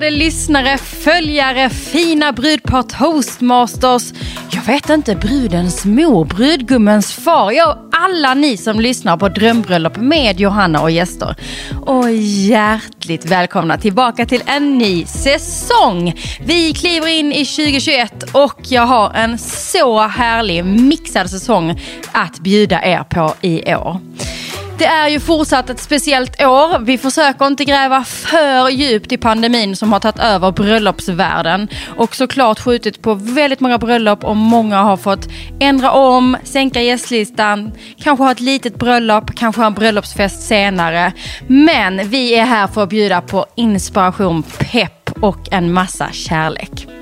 älskade lyssnare, följare, fina brudpar, toastmasters. Jag vet inte, brudens mor, brudgummens far. Ja, alla ni som lyssnar på Drömbröllop med Johanna och gäster. Och hjärtligt välkomna tillbaka till en ny säsong. Vi kliver in i 2021 och jag har en så härlig mixad säsong att bjuda er på i år. Det är ju fortsatt ett speciellt år. Vi försöker inte gräva för djupt i pandemin som har tagit över bröllopsvärlden. Och såklart skjutit på väldigt många bröllop och många har fått ändra om, sänka gästlistan, kanske ha ett litet bröllop, kanske ha en bröllopsfest senare. Men vi är här för att bjuda på inspiration, pepp och en massa kärlek.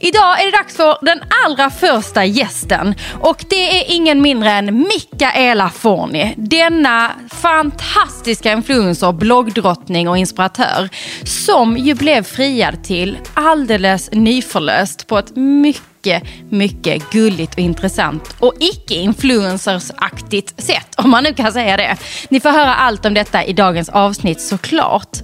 Idag är det dags för den allra första gästen och det är ingen mindre än Mikaela Forni. Denna fantastiska influencer, bloggdrottning och inspiratör som ju blev friad till alldeles nyförlöst på ett mycket mycket, mycket gulligt och intressant och icke-influencersaktigt sätt, om man nu kan säga det. Ni får höra allt om detta i dagens avsnitt såklart.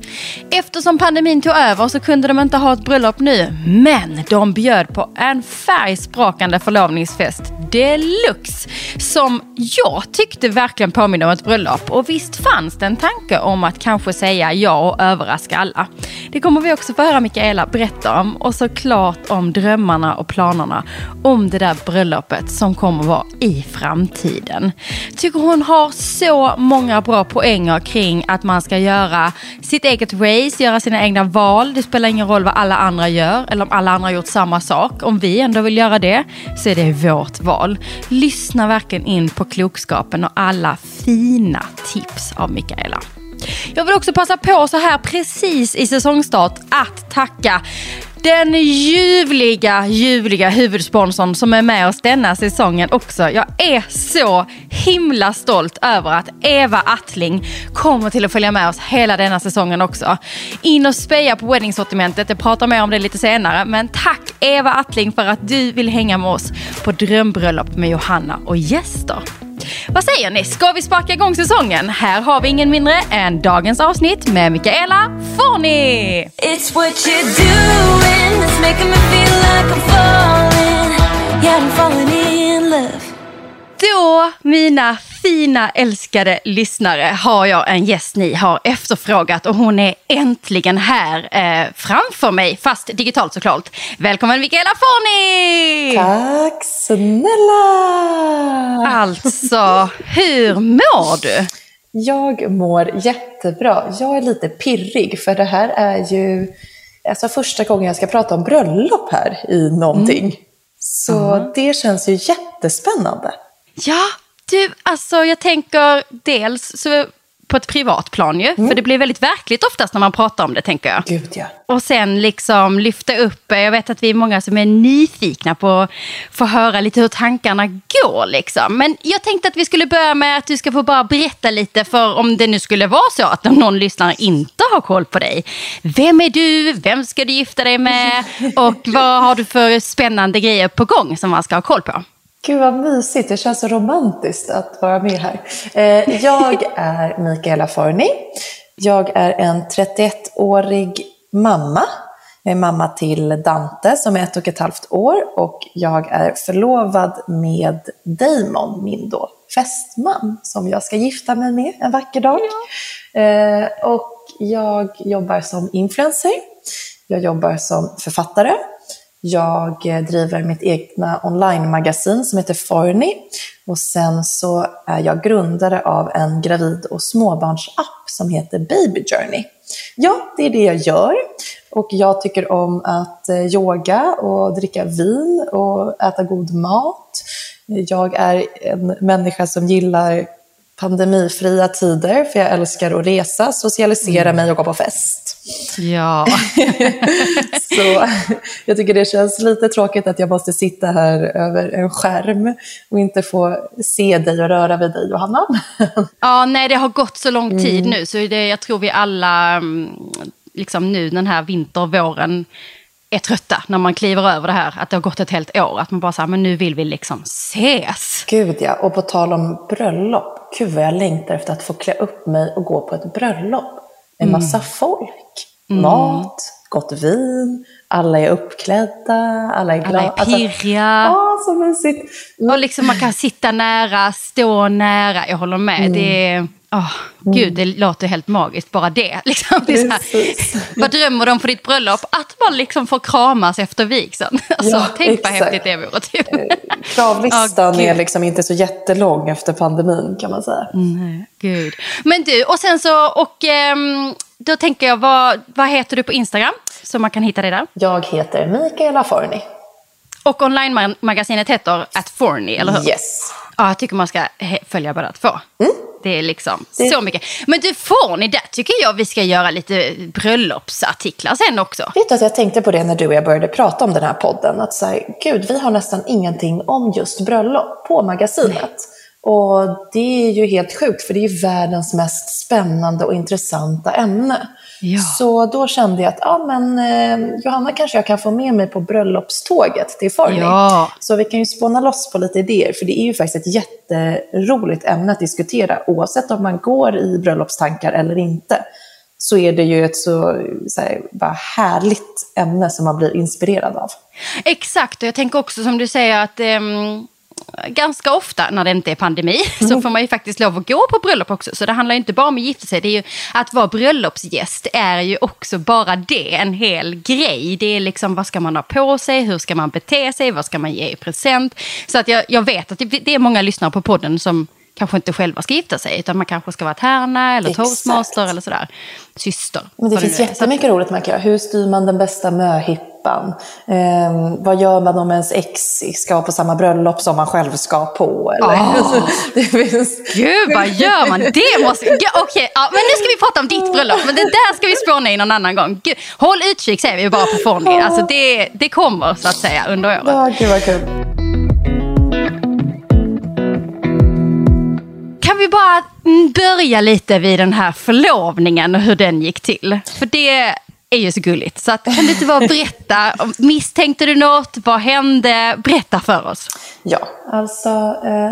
Eftersom pandemin tog över så kunde de inte ha ett bröllop nu, men de bjöd på en färgsprakande förlovningsfest deluxe som jag tyckte verkligen påminner om ett bröllop. Och visst fanns det en tanke om att kanske säga ja och överraska alla. Det kommer vi också få höra Mikaela berätta om och såklart om drömmarna och planerna planerna om det där bröllopet som kommer vara i framtiden. Tycker hon har så många bra poänger kring att man ska göra sitt eget race, göra sina egna val. Det spelar ingen roll vad alla andra gör eller om alla andra har gjort samma sak. Om vi ändå vill göra det så är det vårt val. Lyssna verkligen in på klokskapen och alla fina tips av Mikaela. Jag vill också passa på så här precis i säsongstart att tacka den ljuvliga, ljuvliga huvudsponsorn som är med oss denna säsongen också. Jag är så himla stolt över att Eva Attling kommer till att följa med oss hela denna säsongen också. In och speja på weddingsortimentet, jag pratar mer om det lite senare. Men tack Eva Attling för att du vill hänga med oss på drömbröllop med Johanna och gäster. Vad säger ni? Ska vi sparka igång säsongen? Här har vi ingen mindre än dagens avsnitt med Mikaela Forni. It's what you're doing that's making me feel like I'm falling Yeah, I'm falling in love då, mina fina älskade lyssnare, har jag en gäst ni har efterfrågat och hon är äntligen här eh, framför mig, fast digitalt såklart. Välkommen Mikaela Forni! Tack snälla! Alltså, hur mår du? Jag mår jättebra. Jag är lite pirrig för det här är ju alltså första gången jag ska prata om bröllop här i någonting. Mm. Så mm. det känns ju jättespännande. Ja, du, alltså jag tänker dels så på ett privat plan ju. Mm. För det blir väldigt verkligt oftast när man pratar om det tänker jag. Gud ja. Och sen liksom lyfta upp, jag vet att vi är många som är nyfikna på att få höra lite hur tankarna går liksom. Men jag tänkte att vi skulle börja med att du ska få bara berätta lite för om det nu skulle vara så att någon lyssnare inte har koll på dig. Vem är du? Vem ska du gifta dig med? Och vad har du för spännande grejer på gång som man ska ha koll på? Gud vad mysigt, det känns så romantiskt att vara med här. Eh, jag är Mikaela Forni. Jag är en 31-årig mamma. Jag är mamma till Dante som är ett och ett halvt år och jag är förlovad med Damon, min då fästman, som jag ska gifta mig med en vacker dag. Ja. Eh, och jag jobbar som influencer. Jag jobbar som författare jag eh, driver mitt egna online-magasin som heter Forny och sen så är jag grundare av en gravid och småbarnsapp som heter Baby Journey. Ja, det är det jag gör och jag tycker om att eh, yoga och dricka vin och äta god mat. Jag är en människa som gillar pandemifria tider, för jag älskar att resa, socialisera mm. mig och gå på fest. Ja. så jag tycker det känns lite tråkigt att jag måste sitta här över en skärm och inte få se dig och röra vid dig, Johanna. ja, nej, det har gått så lång tid mm. nu, så det, jag tror vi alla, mm, liksom nu den här vinter, våren, är trötta när man kliver över det här, att det har gått ett helt år. Att man bara säger, men nu vill vi liksom ses. Gud ja, och på tal om bröllop. Gud vad jag längtar efter att få klä upp mig och gå på ett bröllop. En mm. massa folk, mm. mat, gott vin, alla är uppklädda, alla är glada. Alla är pirriga. Alltså, ja, så mysigt. Och liksom man kan sitta nära, stå nära. Jag håller med. Mm. Det är, oh, Gud, det låter helt magiskt, bara det. Liksom. det här, vad drömmer de på ditt bröllop? Att man liksom får kramas efter vigseln. Alltså, Ja, tänk vad exakt. häftigt det vore. Typ. Kravlistan Ja, gud. är liksom inte så jättelång efter pandemin kan man säga. Nej, Gud. Men du, och sen så, och ehm, då tänker jag, vad, vad heter du på Instagram? Så man kan hitta dig där. Jag heter Mikaela Forni. Och online-magasinet heter At Forny, eller hur? Yes. Ja, jag tycker man ska följa båda två. Det är liksom. Det- så mycket. Men du, Forny, där tycker jag vi ska göra lite bröllopsartiklar sen också. Vet du att jag tänkte på det när du och jag började prata om den här podden. Att så här, gud, vi har nästan ingenting om just bröllop på magasinet. Och det är ju helt sjukt, för det är ju världens mest spännande och intressanta ämne. Ja. Så då kände jag att, ja men eh, Johanna kanske jag kan få med mig på bröllopståget till Forni. Ja. Så vi kan ju spåna loss på lite idéer, för det är ju faktiskt ett jätteroligt ämne att diskutera, oavsett om man går i bröllopstankar eller inte. Så är det ju ett så, så här, bara härligt ämne som man blir inspirerad av. Exakt, och jag tänker också som du säger att ehm, ganska ofta när det inte är pandemi så får man ju faktiskt lov att gå på bröllop också. Så det handlar ju inte bara om att gifta sig. Det är ju, att vara bröllopsgäst är ju också bara det, en hel grej. Det är liksom vad ska man ha på sig, hur ska man bete sig, vad ska man ge i present. Så att jag, jag vet att det, det är många lyssnare på podden som kanske inte själva ska gifta sig utan man kanske ska vara tärna eller Exakt. toastmaster eller sådär. Syster. Men det finns jättemycket roligt man kan göra. Hur styr man den bästa möhippan? Ehm, vad gör man om ens ex ska på samma bröllop som man själv ska på? Eller? Åh! det finns... Gud, vad gör man? Det måste... Okej, ja, men nu ska vi prata om ditt bröllop. Men det där ska vi spåna in någon annan gång. Gud, håll utkik säger vi bara på Forni. Alltså det, det kommer så att säga under året. Ja, gud vad kul. Kan vi bara mm, börja lite vid den här förlovningen och hur den gick till? För det är ju så gulligt. Så att, kan du inte bara berätta? Misstänkte du något? Vad hände? Berätta för oss. Ja, alltså eh,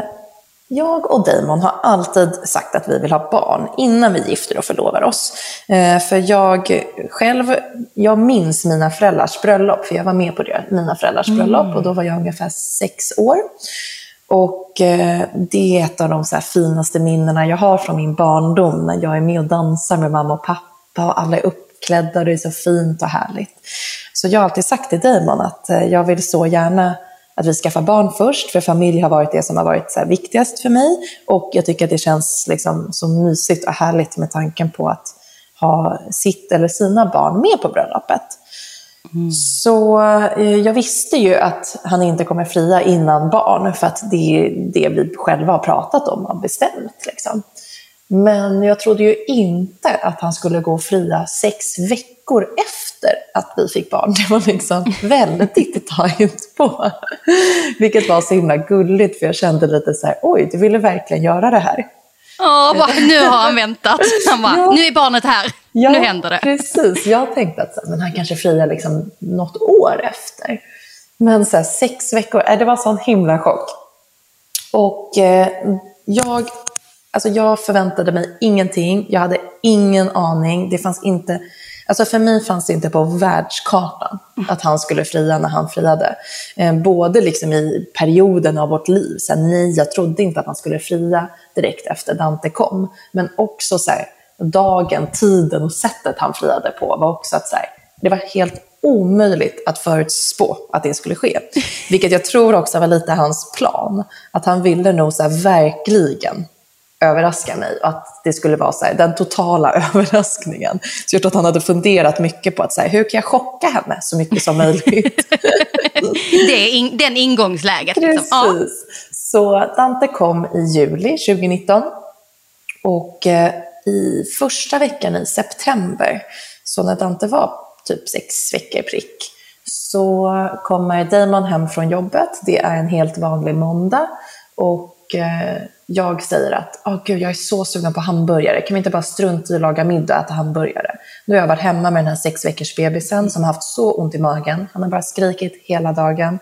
jag och Damon har alltid sagt att vi vill ha barn innan vi gifter och förlovar oss. Eh, för jag själv, jag minns mina föräldrars bröllop, för jag var med på det, mina föräldrars bröllop och då var jag ungefär sex år. Och eh, det är ett av de finaste minnena jag har från min barndom när jag är med och dansar med mamma och pappa och alla är uppklädda och det är så fint och härligt. Så jag har alltid sagt till Damon att eh, jag vill så gärna att vi skaffar barn först, för familj har varit det som har varit så viktigast för mig. Och jag tycker att det känns liksom så mysigt och härligt med tanken på att ha sitt eller sina barn med på bröllopet. Så eh, jag visste ju att han inte kommer fria innan barn, för att det är det vi själva har pratat om och bestämt. Liksom. Men jag trodde ju inte att han skulle gå fria sex veckor efter att vi fick barn. Det var liksom väldigt tajt på. Vilket var så himla gulligt, för jag kände lite så här, oj, du ville verkligen göra det här. Åh, nu har han väntat. Han bara, Ja. nu är barnet här. Ja, nu händer det. precis. Jag tänkte att men han kanske friar liksom något år efter. Men så här, sex veckor, äh, det var sån himla chock. Och eh, jag, alltså jag förväntade mig ingenting. Jag hade ingen aning. Det fanns inte, alltså för mig fanns det inte på världskartan att han skulle fria när han friade. Eh, både liksom i perioden av vårt liv. Så här, nej, jag trodde inte att han skulle fria direkt efter Dante kom. Men också så här, dagen, tiden och sättet han friade på var också att så här, det var helt omöjligt att förutspå att det skulle ske. Vilket jag tror också var lite hans plan. Att han ville nog så verkligen överraska mig. Och att det skulle vara så här, den totala överraskningen. Så jag tror att han hade funderat mycket på att så här, hur kan jag chocka henne så mycket som möjligt. Det är in, den ingångsläget. Liksom. Ja. Precis. Så Dante kom i juli 2019. Och eh, i första veckan i september, så när Dante var typ sex veckor prick, så kommer Damon hem från jobbet. Det är en helt vanlig måndag. Och eh, jag säger att oh, gud, jag är så sugen på hamburgare. Kan vi inte bara strunta i att laga middag och äta hamburgare? Nu har jag varit hemma med den här sex veckors bebisen som har haft så ont i magen. Han har bara skrikit hela dagen.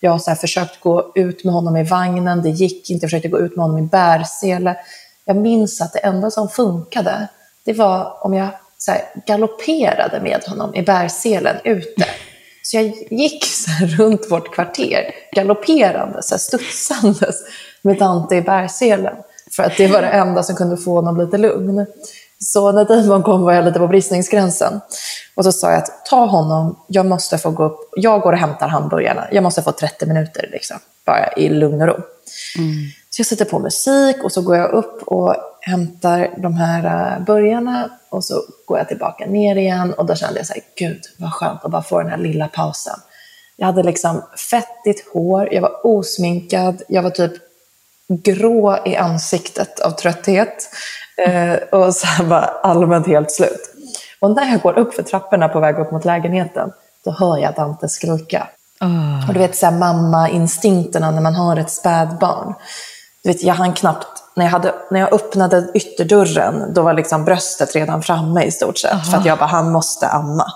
Jag har så här försökt gå ut med honom i vagnen, det gick inte. Jag försökte gå ut med honom i bärsele. Jag minns att det enda som funkade, det var om jag så galopperade med honom i bärselen ute. Så jag gick så runt vårt kvarter, galopperande, så här, studsandes med Dante i bärselen. För att det var det enda som kunde få honom lite lugn. Så när Damon kom var jag lite på bristningsgränsen. Och så sa jag att ta honom, jag måste få gå upp, jag går och hämtar hamburgarna, jag måste få 30 minuter liksom, bara i lugn och ro. Mm. Så jag sätter på musik och så går jag upp och hämtar de här uh, burgarna och så går jag tillbaka ner igen och då kände jag så här, gud vad skönt att bara få den här lilla pausen. Jag hade liksom fettigt hår, jag var osminkad, jag var typ grå i ansiktet av trötthet eh, och så här bara allmänt helt slut. Och när jag går upp för trapporna på väg upp mot lägenheten, då hör jag Dante skrika. Oh. Och du vet, så här, mamma-instinkterna när man har ett spädbarn. Du vet, jag hann knappt, när jag, hade, när jag öppnade ytterdörren, då var liksom bröstet redan framme i stort sett. Oh. För att jag bara, han måste amma.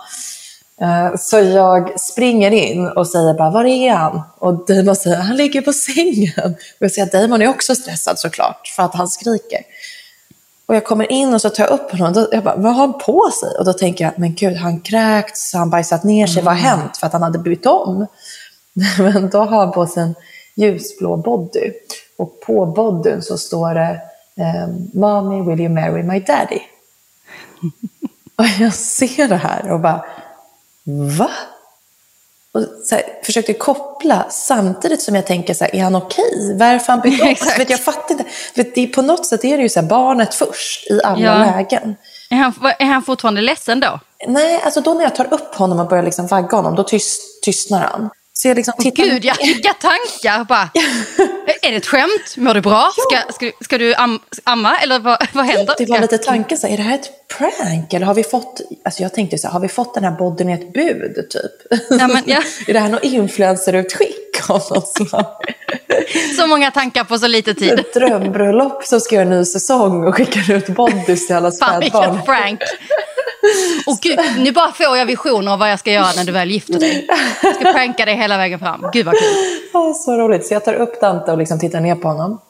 Eh, så jag springer in och säger bara, var är han? Och Damon säger, han ligger på sängen. Och jag säger Damon är också stressad såklart, för att han skriker. Och jag kommer in och så tar jag upp honom. Och jag bara, vad har han på sig? Och då tänker jag, men gud, han kräkts, han bajsat ner sig, mm. vad har mm. hänt? För att han hade bytt om. Men då har han på sig en ljusblå body. Och på bodyn så står det, ehm, Mommy, will you marry my daddy? och jag ser det här och bara, va? Och här, försökte koppla samtidigt som jag tänker så här, är han okej? Okay? Varför han bytt alltså, vet, Jag fattar inte. Vet, det, på något sätt är det ju så här, barnet först i alla ja. lägen. Är han, är han fortfarande ledsen då? Nej, alltså då när jag tar upp honom och börjar liksom vagga honom, då tyst, tystnar han. Så jag liksom tittar... Gud, jag vilka tankar! Bara, är det ett skämt? Mår du bra? Ska, ska, ska du am, amma? Eller vad, vad händer? Det var lite tanken, så är det här ett prank? Eller har vi fått, alltså jag tänkte så här, har vi fått den här bodyn i ett bud? Typ? Ja, men, ja. är det här något influencerutskick av något slag? så många tankar på så lite tid. Ett drömbröllop som ska göra en ny säsong och skickar ut bodys till alla spädbarn. Fan prank! Och gud, nu bara får jag visioner av vad jag ska göra när du väl gifter dig. Jag ska pranka dig hela vägen fram. Gud vad kul. Ja, så roligt. Så jag tar upp Dante och liksom tittar ner på honom.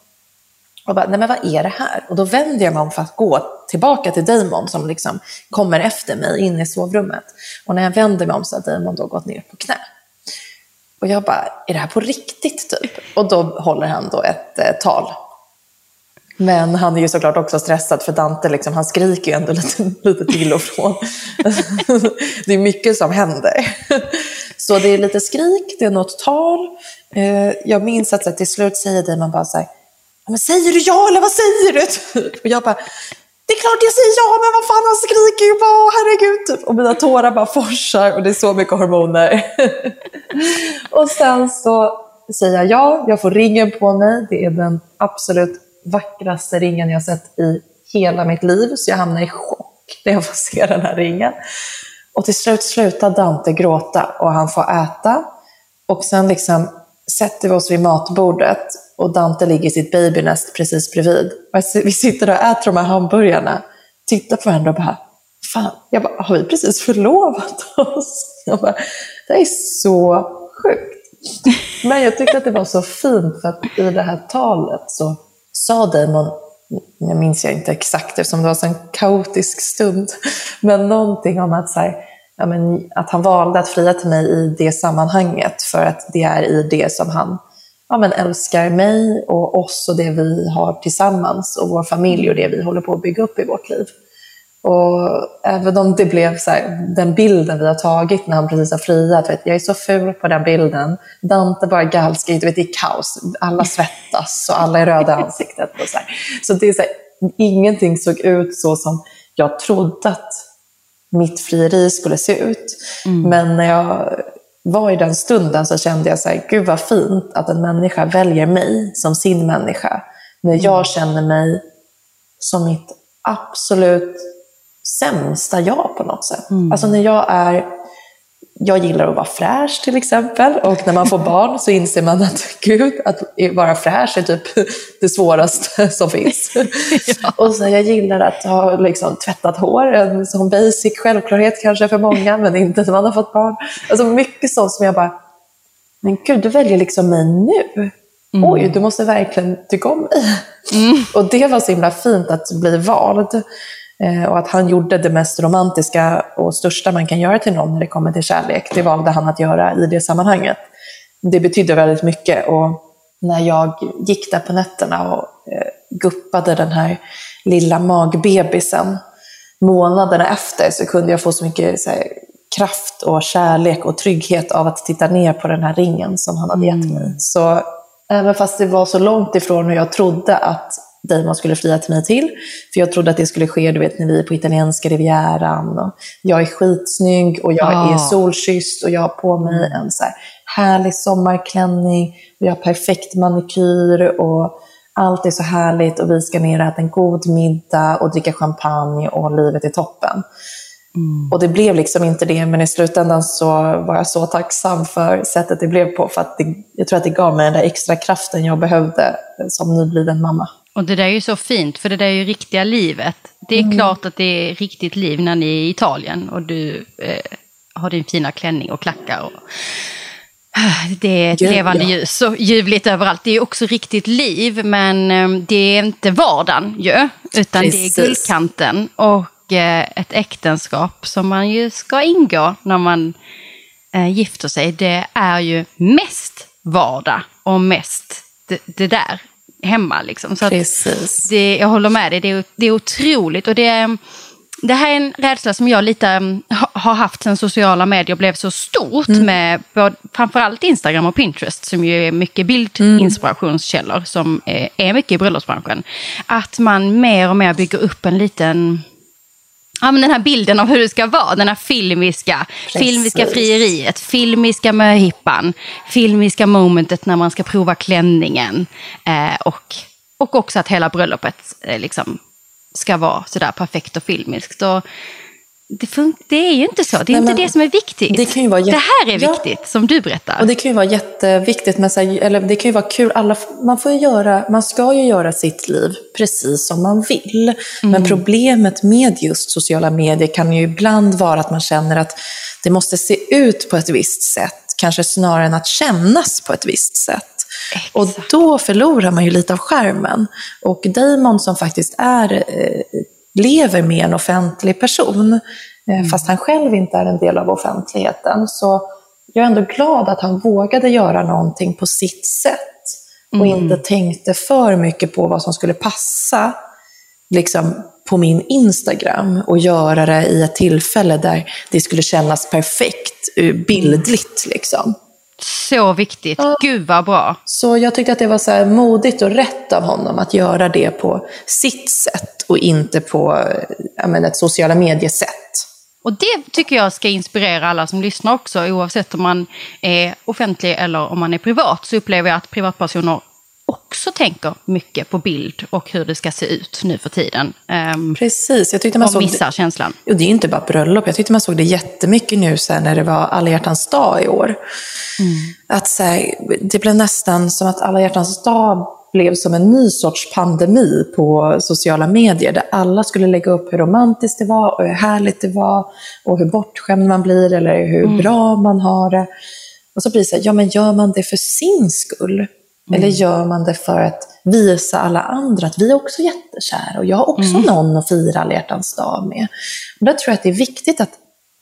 Och bara, nej men vad är det här? Och då vänder jag mig om för att gå tillbaka till Damon som liksom kommer efter mig in i sovrummet. Och när jag vänder mig om så har Damon då gått ner på knä. Och jag bara, är det här på riktigt typ? Och då håller han då ett eh, tal men han är ju såklart också stressad för Dante liksom, han skriker ju ändå lite, lite till och från. det är mycket som händer. Så det är lite skrik, det är något tal. Eh, jag minns att till slut säger Damon bara så här, men säger du ja eller vad säger du? Och jag bara, det är klart jag säger ja, men vad fan han skriker ju bara, herregud. Typ. Och mina tårar bara forsar och det är så mycket hormoner. och sen så säger jag ja, jag får ringen på mig. Det är den absolut vackraste ringen jag sett i hela mitt liv, så jag hamnar i chock när jag får se den här ringen. Och till slut slutar Dante gråta och han får äta. Och sen liksom sätter vi oss vid matbordet och Dante ligger i sitt babynest precis bredvid. Vi sitter och äter de här hamburgarna, tittar på varandra och bara, fan, jag bara, har vi precis förlovat oss? Jag bara, det är så sjukt. Men jag tyckte att det var så fint för att i det här talet så sa Damon, jag minns jag inte exakt eftersom det var en kaotisk stund, men någonting om att, så här, ja, men, att han valde att fria till mig i det sammanhanget för att det är i det som han ja, men älskar mig och oss och det vi har tillsammans och vår familj och det vi håller på att bygga upp i vårt liv. Och även om det blev så här, den bilden vi har tagit när han precis har friat, vet, jag är så ful på den bilden. Dante bara gallskriker, vet, det är kaos. Alla svettas och alla är röda i ansiktet. Och så här. så det är så här, ingenting såg ut så som jag trodde att mitt frieri skulle se ut. Mm. Men när jag var i den stunden så kände jag så här, gud vad fint att en människa väljer mig som sin människa. När jag mm. känner mig som mitt absolut sämsta jag på något sätt. Mm. Alltså när jag är jag gillar att vara fräsch till exempel och när man får barn så inser man att gud, att vara fräsch är typ det svåraste som finns. ja. Och så jag gillar att ha liksom, tvättat hår, en sån basic självklarhet kanske för många, men inte när man har fått barn. Alltså mycket sånt som jag bara, men gud, du väljer liksom mig nu. Mm. Oj, du måste verkligen tycka om mig. Mm. Och det var så himla fint att bli vald. Eh, och att han gjorde det mest romantiska och största man kan göra till någon när det kommer till kärlek, det valde han att göra i det sammanhanget. Det betydde väldigt mycket och när jag gick där på nätterna och eh, guppade den här lilla magbebisen månaderna efter så kunde jag få så mycket så här, kraft och kärlek och trygghet av att titta ner på den här ringen som han hade gett mig. Mm. Så även fast det var så långt ifrån hur jag trodde att Damon skulle fria till mig till. För jag trodde att det skulle ske du vet, när vi är på italienska rivieran. Och jag är skitsnygg och jag ah. är solkysst och jag har på mig en så här härlig sommarklänning. Och jag har perfekt manikyr och allt är så härligt och vi ska ner och äta en god middag och dricka champagne och livet är toppen. Mm. Och det blev liksom inte det, men i slutändan så var jag så tacksam för sättet det blev på. För att det, jag tror att det gav mig den där extra kraften jag behövde som nybliven mamma. Och det där är ju så fint, för det där är ju riktiga livet. Det är mm. klart att det är riktigt liv när ni är i Italien och du eh, har din fina klänning och klackar. Och, det är ett Gud, levande ja. ljus och ljuvligt överallt. Det är också riktigt liv, men eh, det är inte vardagen ju, utan Precis. det är guldkanten. Och eh, ett äktenskap som man ju ska ingå när man eh, gifter sig, det är ju mest vardag och mest det, det där hemma. Liksom. Så. Det, jag håller med dig, det är, det är otroligt. Och det, det här är en rädsla som jag lite um, har haft sen sociala medier blev så stort mm. med både, framförallt Instagram och Pinterest som ju är mycket bildinspirationskällor mm. som är, är mycket i bröllopsbranschen. Att man mer och mer bygger upp en liten ja, men den här bilden av hur det ska vara, den här filmiska, Precis. filmiska frieriet, filmiska möhippan, filmiska momentet när man ska prova klänningen. Eh, och, och också att hela bröllopet eh, liksom, ska vara sådär perfekt och filmiskt. Och det, det, är ju inte så, det är Nej, inte det som är viktigt. Det, kan ju vara det här är viktigt, ja. som du berättar. Och det kan ju vara jätteviktigt, men så här, eller det kan ju vara kul. Alla, man, får göra, man ska ju göra sitt liv precis som man vill. Mm. Men problemet med just sociala medier kan ju ibland vara att man känner att det måste se ut på ett visst sätt, kanske snarare än att kännas på ett visst sätt. Exakt. Och då förlorar man ju lite av skärmen. Och Damon som faktiskt är eh, lever med en offentlig person, eh, mm. fast han själv inte är en del av offentligheten. Så jag är ändå glad att han vågade göra någonting på sitt sätt och mm. inte tänkte för mycket på vad som skulle passa liksom, på min Instagram och göra det i ett tillfälle där det skulle kännas perfekt, eh, bildligt. Liksom. Så viktigt. Ja. Gud vad bra. Så jag tyckte att det var så modigt och rätt av honom att göra det på sitt sätt och inte på menar, ett sociala mediesätt. Och det tycker jag ska inspirera alla som lyssnar också, oavsett om man är offentlig eller om man är privat, så upplever jag att privatpersoner också tänker mycket på bild och hur det ska se ut nu för tiden. Um, Precis. Jag tyckte man och såg missar det, känslan. Och det är inte bara bröllop. Jag tyckte man såg det jättemycket nu sen när det var alla hjärtans dag i år. Mm. Att så här, det blev nästan som att alla hjärtans dag blev som en ny sorts pandemi på sociala medier där alla skulle lägga upp hur romantiskt det var och hur härligt det var och hur bortskämd man blir eller hur mm. bra man har det. Och så blir det så här, ja men gör man det för sin skull? Mm. Eller gör man det för att visa alla andra att vi är också jättekära och jag har också mm. någon att fira alla hjärtans dag med. Och där tror jag att det är viktigt att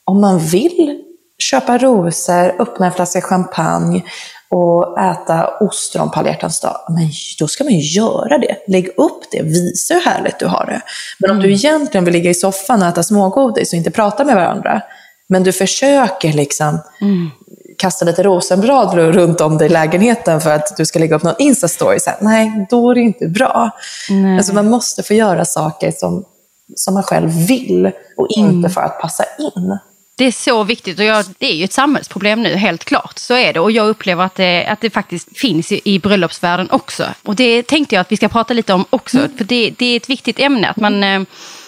om man vill köpa rosor, öppna en flaska champagne och äta ostron på alla hjärtans dag, men då ska man ju göra det. Lägg upp det, visa hur härligt du har det. Men om mm. du egentligen vill ligga i soffan och äta smågodis och inte prata med varandra, men du försöker liksom mm kasta lite rosenblad runt om dig i lägenheten för att du ska lägga upp någon Insta-story. nej, då är det inte bra. Alltså, man måste få göra saker som, som man själv vill och inte mm. för att passa in. Det är så viktigt och jag, det är ju ett samhällsproblem nu, helt klart. Så är det. Och jag upplever att det, att det faktiskt finns i, i bröllopsvärlden också. Och det tänkte jag att vi ska prata lite om också. Mm. För det, det, är ett viktigt ämne. Att man, eh,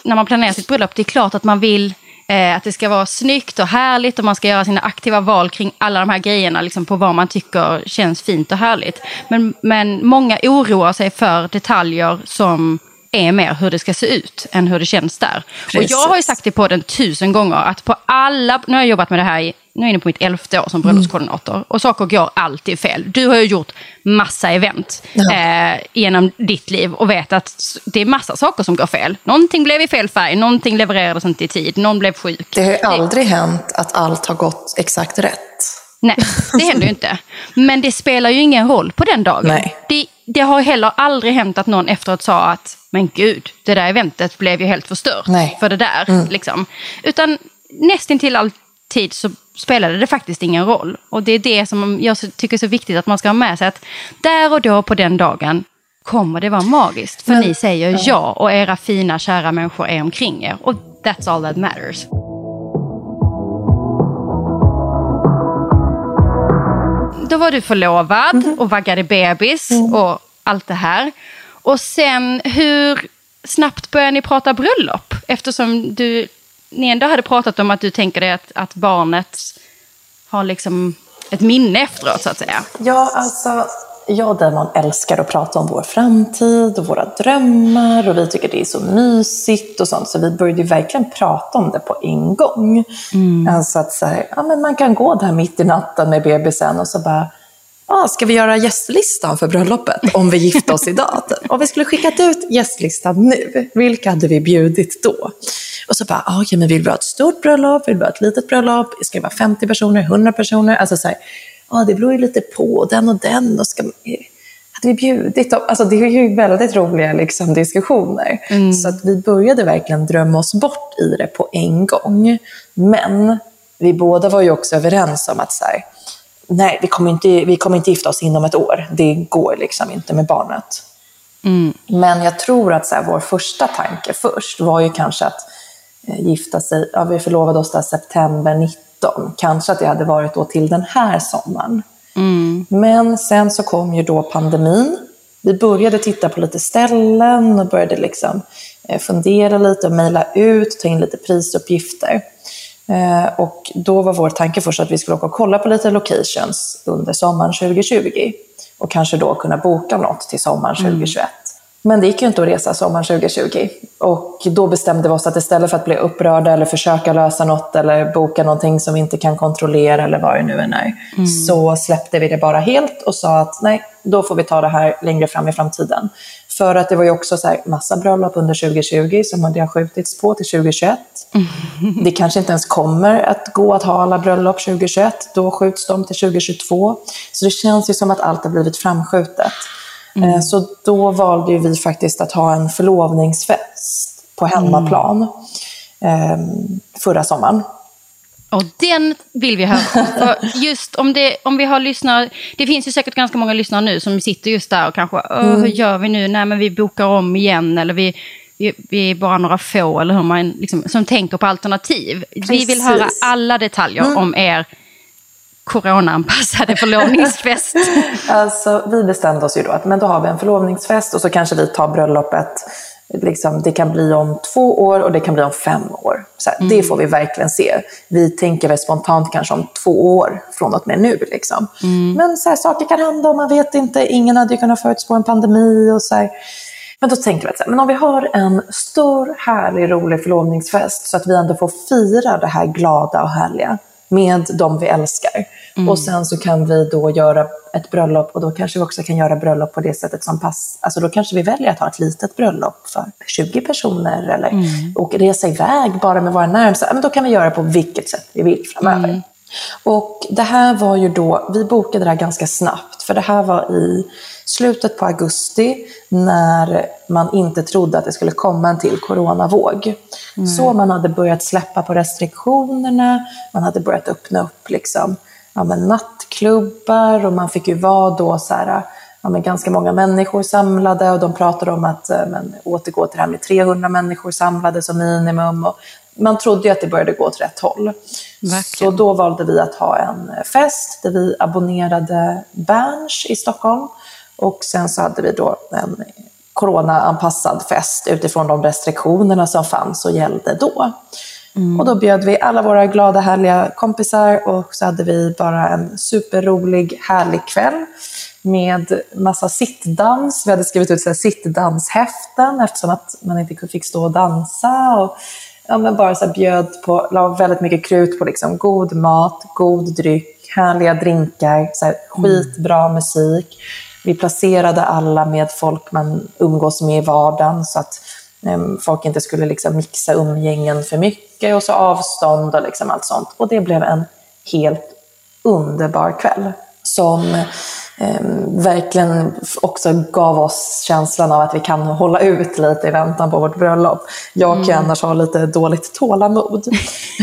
när man planerar sitt bröllop, det är klart att man vill Eh, att det ska vara snyggt och härligt och man ska göra sina aktiva val kring alla de här grejerna liksom på vad man tycker känns fint och härligt. Men, men många oroar sig för detaljer som är mer hur det ska se ut än hur det känns där. Precis. Och jag har ju sagt det på den tusen gånger att på alla, nu har jag jobbat med det här i nu är jag inne på mitt elfte år som bröllopskoordinator. Mm. Och saker går alltid fel. Du har ju gjort massa event ja. eh, genom ditt liv och vet att det är massa saker som går fel. Någonting blev i fel färg, någonting levererades inte i tid, någon blev sjuk. Det har ju aldrig det... hänt att allt har gått exakt rätt. Nej, det händer ju inte. Men det spelar ju ingen roll på den dagen. Nej. Det, det har heller aldrig hänt att någon efteråt sa att men gud, det där eventet blev ju helt förstört Nej. för det där. Mm. Liksom. Utan nästintill alltid så spelade det faktiskt ingen roll. Och det är det som jag tycker är så viktigt att man ska ha med sig. Att där och då på den dagen kommer det vara magiskt. För Men, ni säger ja. ja och era fina kära människor är omkring er. Och that's all that matters. Då var du förlovad mm. och vaggade bebis mm. och allt det här. Och sen hur snabbt började ni prata bröllop? Eftersom du, ni ändå hade pratat om att du tänker dig att, att barnet har liksom ett minne efteråt så att säga. Ja, alltså jag och Damon älskar att prata om vår framtid och våra drömmar och vi tycker det är så mysigt och sånt. Så vi började verkligen prata om det på en gång. Mm. Alltså att så här, ja, men man kan gå där mitt i natten med bebisen och så bara ah, ska vi göra gästlistan för bröllopet om vi gifte oss idag? Om vi skulle skickat ut gästlistan nu, vilka hade vi bjudit då? Och så bara, ah, okay, men vill vi ha ett stort bröllop? Vill vi ha ett litet bröllop? Ska det vara 50 personer, 100 personer? Alltså så här, ah, det beror ju lite på, den och den. Och ska, hade vi bjudit dem? Alltså det är ju väldigt roliga liksom, diskussioner. Mm. Så att vi började verkligen drömma oss bort i det på en gång. Men vi båda var ju också överens om att så här, nej, vi kommer, inte, vi kommer inte gifta oss inom ett år. Det går liksom inte med barnet. Mm. Men jag tror att så här, vår första tanke först var ju kanske att eh, gifta sig, ja, vi förlovade oss där september 19, kanske att det hade varit då till den här sommaren. Mm. Men sen så kom ju då pandemin. Vi började titta på lite ställen och började liksom eh, fundera lite och mejla ut, ta in lite prisuppgifter. Eh, och då var vår tanke först att vi skulle åka och kolla på lite locations under sommaren 2020 och kanske då kunna boka något till sommaren 2021. Men det gick ju inte att resa sommaren 2020. Och då bestämde vi oss att istället för att bli upprörda eller försöka lösa något eller boka någonting som vi inte kan kontrollera eller vad det nu än är, mm. så släppte vi det bara helt och sa att nej, då får vi ta det här längre fram i framtiden. För att det var ju också så här, massa bröllop under 2020 som hade skjutits på till 2021. Mm. Det kanske inte ens kommer att gå att ha alla bröllop 2021. Då skjuts de till 2022. Så det känns ju som att allt har blivit framskjutet. Mm. Eh, så då valde vi faktiskt att ha en förlovningsfest på hemmaplan mm. förra sommaren. Och den vill vi höra. För just om, det, om vi har lyssnare, det finns ju säkert ganska många lyssnare nu som sitter just där och kanske, mm. hur gör vi nu? Nej men vi bokar om igen eller vi, vi, vi är bara några få eller hur man liksom, som tänker på alternativ. Precis. Vi vill höra alla detaljer mm. om er coronaanpassade förlovningsfest. alltså, vi bestämde oss ju då att men då har vi en förlovningsfest och så kanske vi tar bröllopet liksom, det kan bli om två år och det kan bli om fem år. Så här, mm. Det får vi verkligen se. Vi tänker väl spontant kanske om två år från och med nu. Liksom. Mm. Men så här, saker kan hända och man vet inte. Ingen hade ju kunnat förutspå en pandemi. Och så här. Men då tänkte vi att men om vi har en stor, härlig, rolig förlovningsfest så att vi ändå får fira det här glada och härliga med de vi älskar. Mm. Och sen så kan vi då göra ett bröllop och då kanske vi också kan göra bröllop på det sättet som passar. Alltså då kanske vi väljer att ha ett litet bröllop för 20 personer eller mm. och resa iväg bara med våra närmsta. Men då kan vi göra på vilket sätt vi vill framöver. Mm. Och det här var ju då, vi bokade det här ganska snabbt, för det här var i slutet på augusti när man inte trodde att det skulle komma en till coronavåg. Mm. Så man hade börjat släppa på restriktionerna, man hade börjat öppna upp liksom, ja, men nattklubbar och man fick ju vara då så här, ja, men ganska många människor samlade och de pratade om att eh, men, återgå till det här med 300 människor samlade som minimum. Och man trodde ju att det började gå åt rätt håll. Verkligen. Så då valde vi att ha en fest där vi abonnerade Berns i Stockholm och sen så hade vi då en coronaanpassad fest utifrån de restriktionerna som fanns och gällde då. Mm. Och då bjöd vi alla våra glada, härliga kompisar och så hade vi bara en superrolig, härlig kväll med massa sittdans. Vi hade skrivit ut sittdanshäften eftersom att man inte fick stå och dansa. Och ja, men bara så bjöd på, la väldigt mycket krut på liksom god mat, god dryck, härliga drinkar, så här, skitbra musik. Vi placerade alla med folk man umgås med i vardagen så att folk inte skulle liksom mixa umgängen för mycket och så avstånd och liksom allt sånt. Och det blev en helt underbar kväll som eh, verkligen också gav oss känslan av att vi kan hålla ut lite i väntan på vårt bröllop. Jag kan mm. annars ha lite dåligt tålamod.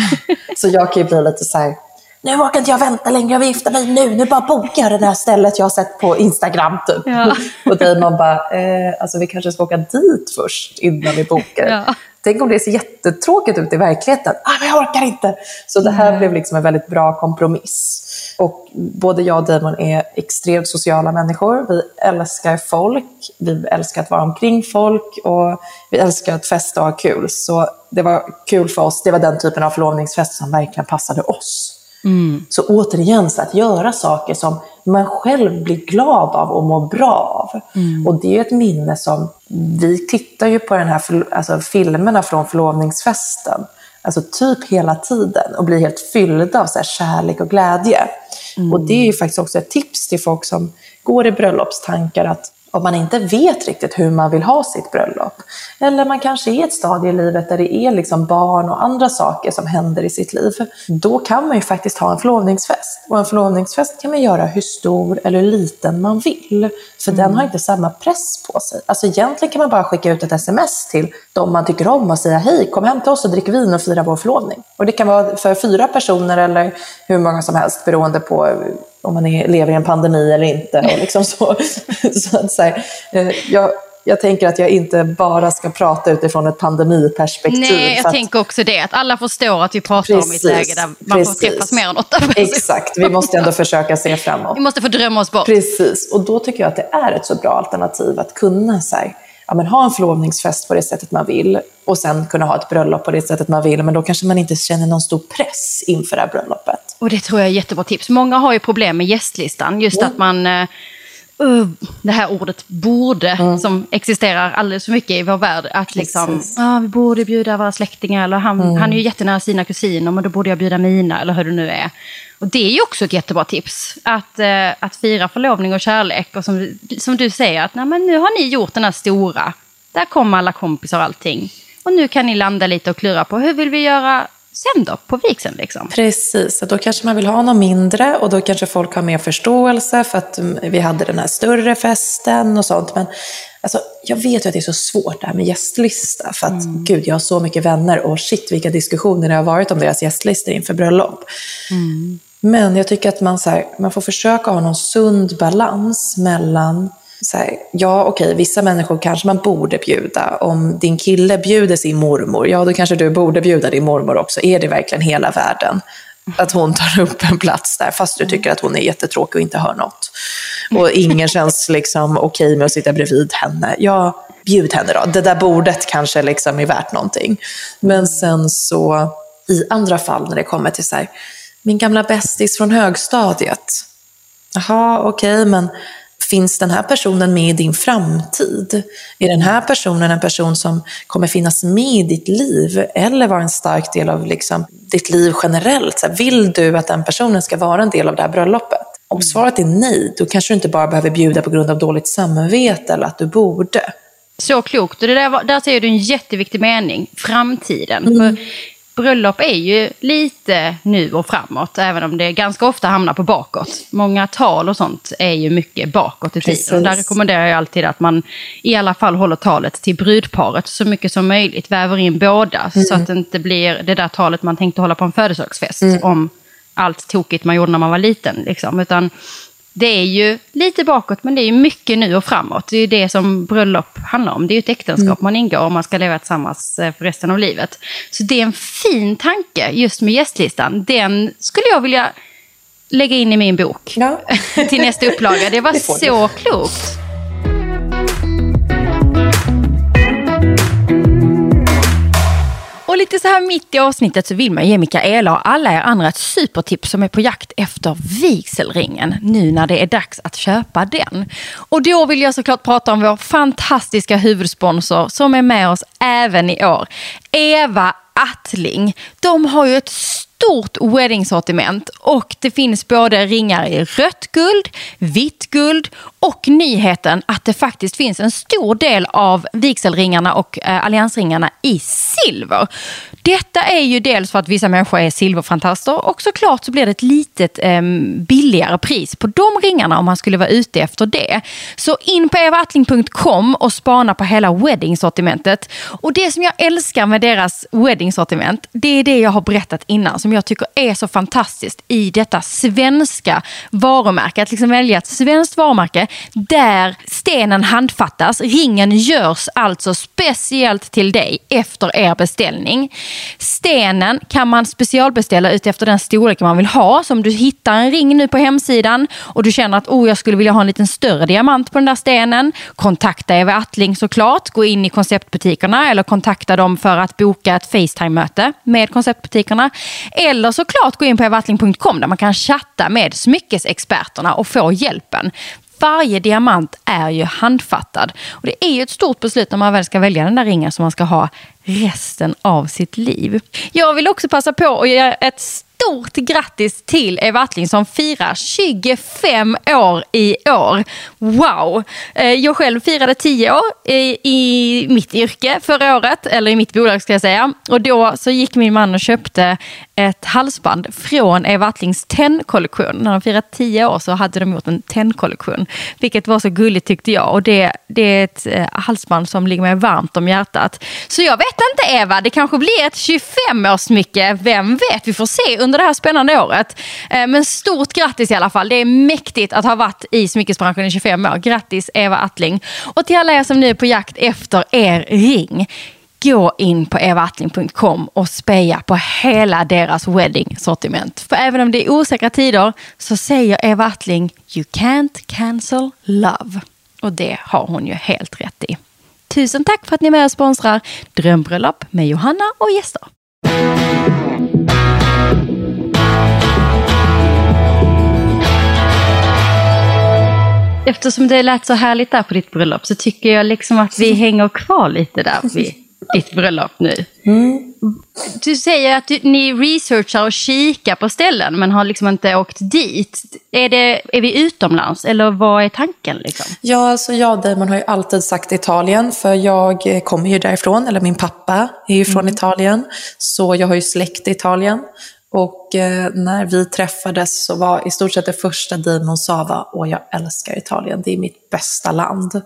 så jag kan ju bli lite så här, nu orkar inte jag vänta längre, jag vill gifta mig nu, nu bara bokar jag det där stället jag har sett på Instagram typ. Ja. och Damon bara, eh, alltså vi kanske ska åka dit först innan vi bokar. Ja. Tänk om det ser jättetråkigt ut i verkligheten. Ah, men jag orkar inte. Så det här mm. blev liksom en väldigt bra kompromiss. Och både jag och Damon är extremt sociala människor. Vi älskar folk, vi älskar att vara omkring folk och vi älskar att festa och ha kul. Så det var kul för oss. Det var den typen av förlovningsfest som verkligen passade oss. Mm. Så återigen, så att göra saker som man själv blir glad av och mår bra av. Mm. Och det är ett minne som, vi tittar ju på den här, alltså filmerna från förlovningsfesten, alltså typ hela tiden och blir helt fyllda av så kärlek och glädje. Mm. Och det är ju faktiskt också ett tips till folk som går i bröllopstankar att om man inte vet riktigt hur man vill ha sitt bröllop. Eller man kanske är i ett stadie i livet där det är liksom barn och andra saker som händer i sitt liv. Då kan man ju faktiskt ha en förlovningsfest. Och en förlovningsfest kan man göra hur stor eller liten man vill. För mm. den har inte samma press på sig. Alltså egentligen kan man bara skicka ut ett sms till de man tycker om och säga hej, kom hem till oss och drick vin och fira vår förlovning. Och det kan vara för fyra personer eller hur många som helst beroende på om man är, lever i en pandemi eller inte. Och liksom så. så, så här, eh, jag, jag tänker att jag inte bara ska prata utifrån ett pandemiperspektiv. Nej, jag tänker också det. Att alla förstår att vi pratar precis, om ett läge där man precis. får träffas mer än åtta personer. Exakt, vi måste ändå försöka se framåt. Vi måste få drömma oss bort. Precis, och då tycker jag att det är ett så bra alternativ att kunna så här, ja, men ha en förlovningsfest på det sättet man vill och sen kunna ha ett bröllop på det sättet man vill. Men då kanske man inte känner någon stor press inför det här bröllopet. Och det tror jag är jättebra tips. Många har ju problem med gästlistan. Just mm. att man Uh, det här ordet borde, mm. som existerar alldeles för mycket i vår värld. Att liksom, ah, vi borde bjuda våra släktingar, eller han, mm. han är ju jättenära sina kusiner, men då borde jag bjuda mina, eller hur det nu är. Och det är ju också ett jättebra tips, att, uh, att fira förlovning och kärlek. Och som, som du säger, att nej, men nu har ni gjort den här stora, där kommer alla kompisar och allting. Och nu kan ni landa lite och klura på hur vill vi göra sen då, på vigseln. Liksom. Precis, då kanske man vill ha något mindre och då kanske folk har mer förståelse för att mm, vi hade den här större festen och sånt. Men alltså, jag vet ju att det är så svårt det här med gästlista. För att mm. gud, jag har så mycket vänner och shit vilka diskussioner det har varit om deras gästlistor inför bröllop. Mm. Men jag tycker att man, så här, man får försöka ha någon sund balans mellan så här, ja okej, vissa människor kanske man borde bjuda. Om din kille bjuder sin mormor, ja då kanske du borde bjuda din mormor också. Är det verkligen hela världen? Att hon tar upp en plats där, fast du tycker att hon är jättetråkig och inte hör något. Och ingen känns liksom okej med att sitta bredvid henne. Ja, bjud henne då. Det där bordet kanske liksom är värt någonting. Men sen så, i andra fall när det kommer till så här, min gamla bästis från högstadiet. Jaha, okej, okay, men finns den här personen med i din framtid? Är den här personen en person som kommer finnas med i ditt liv eller vara en stark del av liksom, ditt liv generellt? Så här, vill du att den personen ska vara en del av det här bröllopet? Om svaret är nej, då kanske du inte bara behöver bjuda på grund av dåligt samvete eller att du borde. Så klokt. Och det där, där säger du en jätteviktig mening, framtiden. Mm. För bröllop är ju lite nu och framåt, även om det ganska ofta hamnar på bakåt. Många tal och sånt är ju mycket bakåt i Precis. tiden. Där rekommenderar jag alltid att man i alla fall håller talet till brudparet så mycket som möjligt, väver in båda, mm. så att det inte blir det där talet man tänkte hålla på en födelsedagsfest mm. om allt tokigt man gjorde när man var liten. Liksom. Utan det är ju lite bakåt, men det är ju mycket nu och framåt. Det är ju det som bröllop handlar om. Det är ju ett äktenskap mm. man ingår om man ska leva tillsammans eh, för resten av livet. Så det är en fin tanke just med gästlistan. Den skulle jag vilja lägga in i min bok ja. till nästa upplaga. Det var det så klokt. Och lite så här mitt i avsnittet så vill man ge Mikaela och alla er andra ett supertips som är på jakt efter vigselringen nu när det är dags att köpa den. Och då vill jag såklart prata om vår fantastiska huvudsponsor som är med oss även i år. Eva Attling, de har ju ett stort weddingsortiment och det finns både ringar i rött guld, vitt guld och nyheten att det faktiskt finns en stor del av vigselringarna och eh, alliansringarna i silver. Detta är ju dels för att vissa människor är silverfantaster och såklart så blir det ett litet eh, billigare pris på de ringarna om man skulle vara ute efter det. Så in på evaattling.com och spana på hela weddingsortimentet. Och det som jag älskar med deras weddingsortiment, det är det jag har berättat innan som jag tycker är så fantastiskt i detta svenska varumärke. Att liksom välja ett svenskt varumärke där stenen handfattas. Ringen görs alltså speciellt till dig efter er beställning. Stenen kan man specialbeställa utefter den storlek man vill ha. Så om du hittar en ring nu på hemsidan och du känner att oh, jag skulle vilja ha en liten större diamant på den där stenen. Kontakta Eva Attling såklart. Gå in i konceptbutikerna eller kontakta dem för att boka ett Facetime-möte med konceptbutikerna. Eller såklart gå in på evattling.com där man kan chatta med smyckesexperterna och få hjälpen. Varje diamant är ju handfattad. Och det är ju ett stort beslut när man väl ska välja den där ringen som man ska ha resten av sitt liv. Jag vill också passa på att göra ett stort grattis till Eva Attling som firar 25 år i år. Wow! Eh, jag själv firade 10 år i mitt yrke förra året, eller i mitt bolag ska jag säga. Och då så gick min man och köpte ett halsband från Eva Attlings tennkollektion. När de firade 10 år så hade de gjort en tennkollektion. Vilket var så gulligt tyckte jag. Och det, det är ett eh, halsband som ligger mig varmt om hjärtat. Så jag vet inte Eva, det kanske blir ett 25-årssmycke. Vem vet, vi får se under det här spännande året. Eh, men stort grattis i alla fall. Det är mäktigt att ha varit i smyckesbranschen i 25 år. Grattis Eva Attling. Och till alla er som nu är på jakt efter er ring. Gå in på evaattling.com och speja på hela deras wedding-sortiment. För även om det är osäkra tider så säger Eva Attling You can't cancel love. Och det har hon ju helt rätt i. Tusen tack för att ni är med och sponsrar Drömbröllop med Johanna och gäster. Eftersom det lät så härligt där på ditt bröllop så tycker jag liksom att vi hänger kvar lite där vid ditt bröllop nu. Mm. Du säger att du, ni researchar och kikar på ställen men har liksom inte åkt dit. Är, det, är vi utomlands eller vad är tanken? Liksom? Ja, alltså jag och Damon har ju alltid sagt Italien för jag kommer ju därifrån, eller min pappa är ju från mm. Italien. Så jag har ju släkt i Italien. Och eh, när vi träffades så var i stort sett det första Damon sa var åh jag älskar Italien, det är mitt bästa land.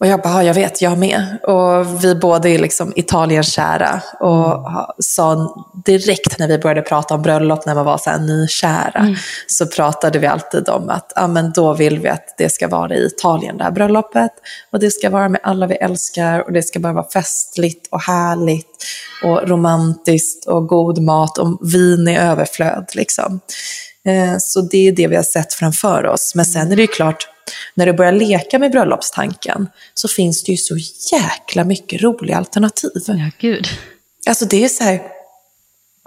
Och jag bara, jag vet, jag med. Och vi båda är liksom Italienkära. Och mm. sa direkt när vi började prata om bröllop, när man var så här nykära, mm. så pratade vi alltid om att ja, men då vill vi att det ska vara i Italien, det här bröllopet. Och det ska vara med alla vi älskar och det ska bara vara festligt och härligt och romantiskt och god mat och vin i överflöd. Liksom. Eh, så det är det vi har sett framför oss. Men sen är det ju klart, när du börjar leka med bröllopstanken så finns det ju så jäkla mycket roliga alternativ. Ja, gud. Alltså det är så här,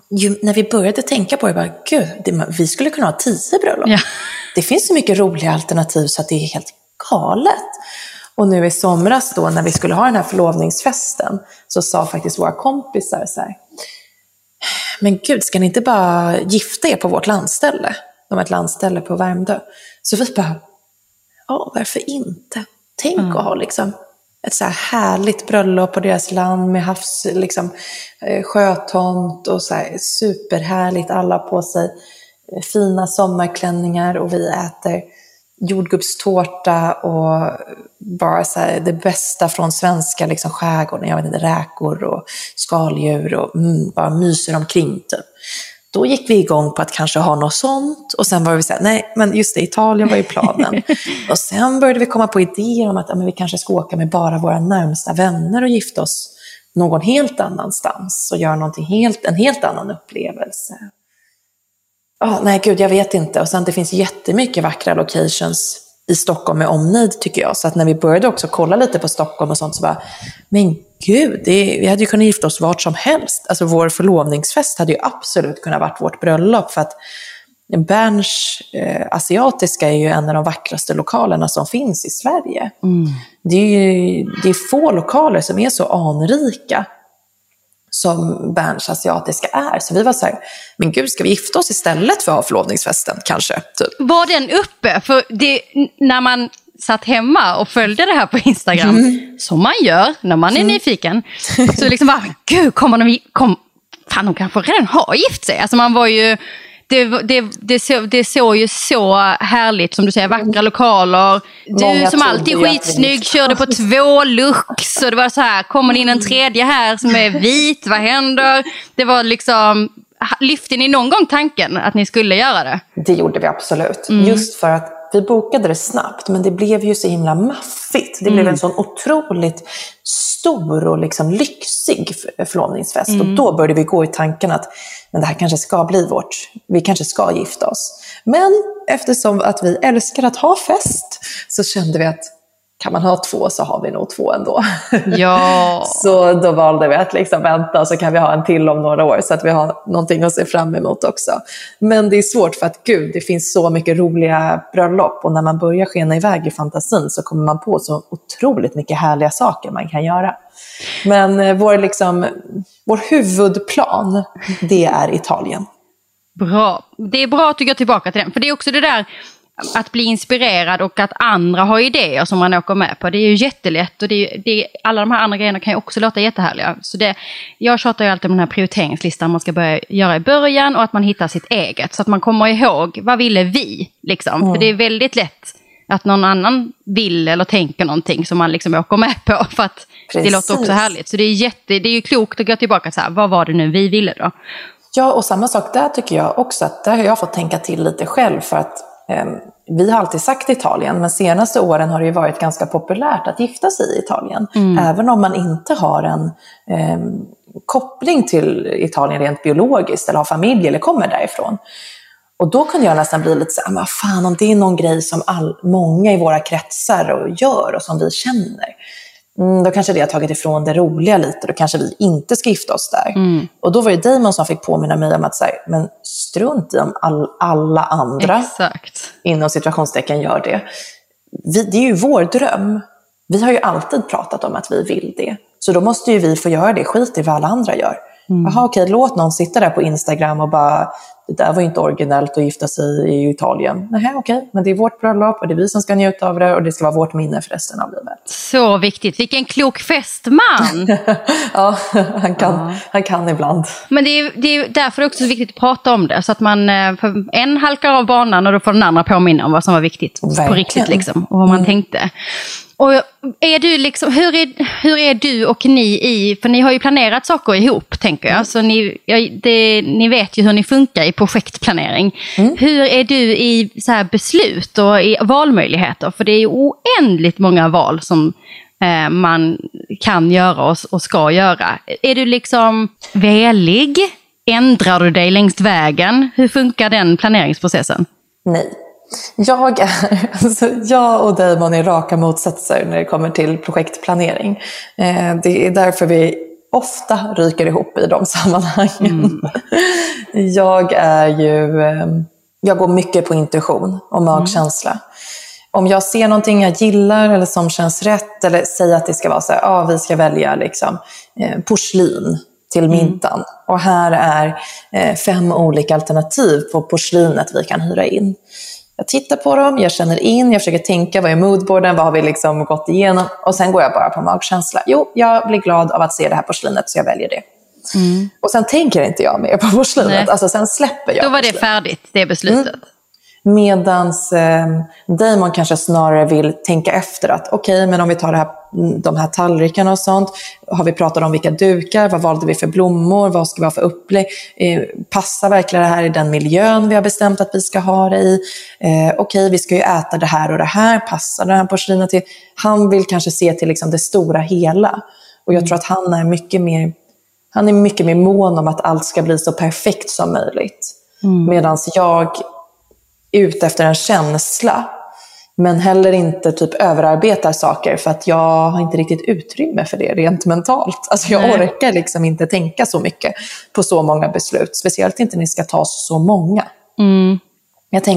ju, när vi började tänka på det, bara, gud, det, vi skulle kunna ha tio bröllop. Ja. Det finns så mycket roliga alternativ så att det är helt galet. Och nu i somras då när vi skulle ha den här förlovningsfesten så sa faktiskt våra kompisar så här, men gud, ska ni inte bara gifta er på vårt landställe? De har ett landställe på Värmdö. Så vi bara, ja, varför inte? Tänk mm. att ha liksom ett så här härligt bröllop på deras land med havs, liksom, eh, sjötomt och så här superhärligt. Alla på sig eh, fina sommarklänningar och vi äter jordgubbstårta och bara så här, det bästa från svenska liksom, skärgården. Jag vet inte, räkor och skaldjur och mm, bara myser omkring typ. Då gick vi igång på att kanske ha något sånt och sen var vi så här, nej men just det, Italien var ju planen. och sen började vi komma på idéer om att ja, vi kanske ska åka med bara våra närmsta vänner och gifta oss någon helt annanstans och göra någonting helt, en helt annan upplevelse. Oh, nej, gud, jag vet inte. Och sen det finns jättemycket vackra locations i Stockholm med omnejd tycker jag. Så att när vi började också kolla lite på Stockholm och sånt så bara, men gud, det, vi hade ju kunnat gifta oss vart som helst. Alltså vår förlovningsfest hade ju absolut kunnat varit vårt bröllop. För att Berns eh, asiatiska är ju en av de vackraste lokalerna som finns i Sverige. Mm. Det, är ju, det är få lokaler som är så anrika som Berns asiatiska är. Så vi var så här, men gud, ska vi gifta oss istället för att ha förlovningsfesten kanske? Typ. Var den uppe? För det, när man satt hemma och följde det här på Instagram, mm. som man gör när man är mm. nyfiken, så liksom bara, gud, kommer de, kom, fan de kanske redan har gift sig. Alltså man var ju, det, det, det, så, det såg ju så härligt, som du säger, vackra lokaler. Du Många som alltid är skitsnygg körde på två lux och det var så här, kommer det in en tredje här som är vit, vad händer? Det var liksom, lyfte ni någon gång tanken att ni skulle göra det? Det gjorde vi absolut. Mm. Just för att vi bokade det snabbt, men det blev ju så himla maffigt. Det mm. blev en sån otroligt stor och liksom lyxig förlovningsfest. Mm. Och då började vi gå i tanken att men det här kanske ska bli vårt, vi kanske ska gifta oss. Men eftersom att vi älskar att ha fest så kände vi att kan man ha två så har vi nog två ändå. Ja. så då valde vi att liksom vänta och så kan vi ha en till om några år så att vi har någonting att se fram emot också. Men det är svårt för att gud, det finns så mycket roliga bröllop och när man börjar skena iväg i fantasin så kommer man på så otroligt mycket härliga saker man kan göra. Men eh, vår, liksom, vår huvudplan, det är Italien. Bra. Det är bra att du går tillbaka till den. För det är också det där att bli inspirerad och att andra har idéer som man åker med på. Det är ju jättelätt och det är, det är, alla de här andra grejerna kan ju också låta jättehärliga. Så det, jag tjatar ju alltid om den här prioriteringslistan man ska börja göra i början och att man hittar sitt eget. Så att man kommer ihåg, vad ville vi? Liksom. Mm. För det är väldigt lätt att någon annan vill eller tänker någonting som man liksom åker med på. För att Precis. det låter också härligt. Så det är, jätte, det är ju klokt att gå tillbaka så här, vad var det nu vi ville då? Ja, och samma sak där tycker jag också, att där har jag fått tänka till lite själv. För att vi har alltid sagt Italien, men senaste åren har det ju varit ganska populärt att gifta sig i Italien. Mm. Även om man inte har en eh, koppling till Italien rent biologiskt, eller har familj eller kommer därifrån. Och då kunde jag nästan bli lite så här, vad fan om det är någon grej som all, många i våra kretsar och gör och som vi känner. Mm, då kanske det har tagit ifrån det roliga lite, då kanske vi inte ska gifta oss där. Mm. Och då var det Damon som fick påminna mig om att så här, men strunt i om all, alla andra, Exakt. inom situationstecken, gör det. Vi, det är ju vår dröm. Vi har ju alltid pratat om att vi vill det. Så då måste ju vi få göra det, skit i vad alla andra gör. Mm. Jaha, okej, låt någon sitta där på Instagram och bara det där var inte originellt att gifta sig i Italien. Nej, okej, men det är vårt bröllop och det är vi som ska njuta av det och det ska vara vårt minne för resten av livet. Så viktigt. Vilken klok fästman! ja, han kan, ja. han kan ibland. Men det är, det är därför också viktigt att prata om det. Så att man, eh, en halkar av banan och då får den andra påminna om vad som var viktigt Verkligen. på riktigt liksom, och vad man mm. tänkte. Och är du liksom, hur, är, hur är du och ni i, för ni har ju planerat saker ihop tänker jag, mm. så ni, det, ni vet ju hur ni funkar i projektplanering. Mm. Hur är du i så här beslut och i valmöjligheter? För det är ju oändligt många val som eh, man kan göra och, och ska göra. Är du liksom velig? Ändrar du dig längs vägen? Hur funkar den planeringsprocessen? Nej. Jag, är, alltså, jag och Damon är raka motsatser när det kommer till projektplanering. Eh, det är därför vi ofta ryker ihop i de sammanhangen. Mm. Jag är ju, eh, jag går mycket på intuition och magkänsla. Mm. Om jag ser någonting jag gillar eller som känns rätt, eller säger att det ska vara så här, ah, vi ska välja liksom, eh, porslin till middagen. Mm. Och här är eh, fem olika alternativ på porslinet vi kan hyra in. Jag tittar på dem, jag känner in, jag försöker tänka, vad är moodboarden, vad har vi liksom gått igenom? Och sen går jag bara på magkänsla. Jo, jag blir glad av att se det här porslinet, så jag väljer det. Mm. Och sen tänker inte jag mer på porslinet, alltså sen släpper jag Då var det färdigt, det beslutet. Mm. Medans eh, Damon kanske snarare vill tänka efter att okej, okay, men om vi tar här, de här tallrikarna och sånt. Har vi pratat om vilka dukar? Vad valde vi för blommor? Vad ska vi ha för upplägg? Eh, passar verkligen det här i den miljön vi har bestämt att vi ska ha det i? Eh, okej, okay, vi ska ju äta det här och det här. Passar det här porslinet till? Han vill kanske se till liksom det stora hela. Och jag tror att han är mycket mer, han är mycket mer mån om att allt ska bli så perfekt som möjligt. Mm. Medan jag ute efter en känsla. Men heller inte typ överarbetar saker för att jag har inte riktigt utrymme för det rent mentalt. Alltså jag Nej. orkar liksom inte tänka så mycket på så många beslut. Speciellt inte när det ska tas så många. Mm.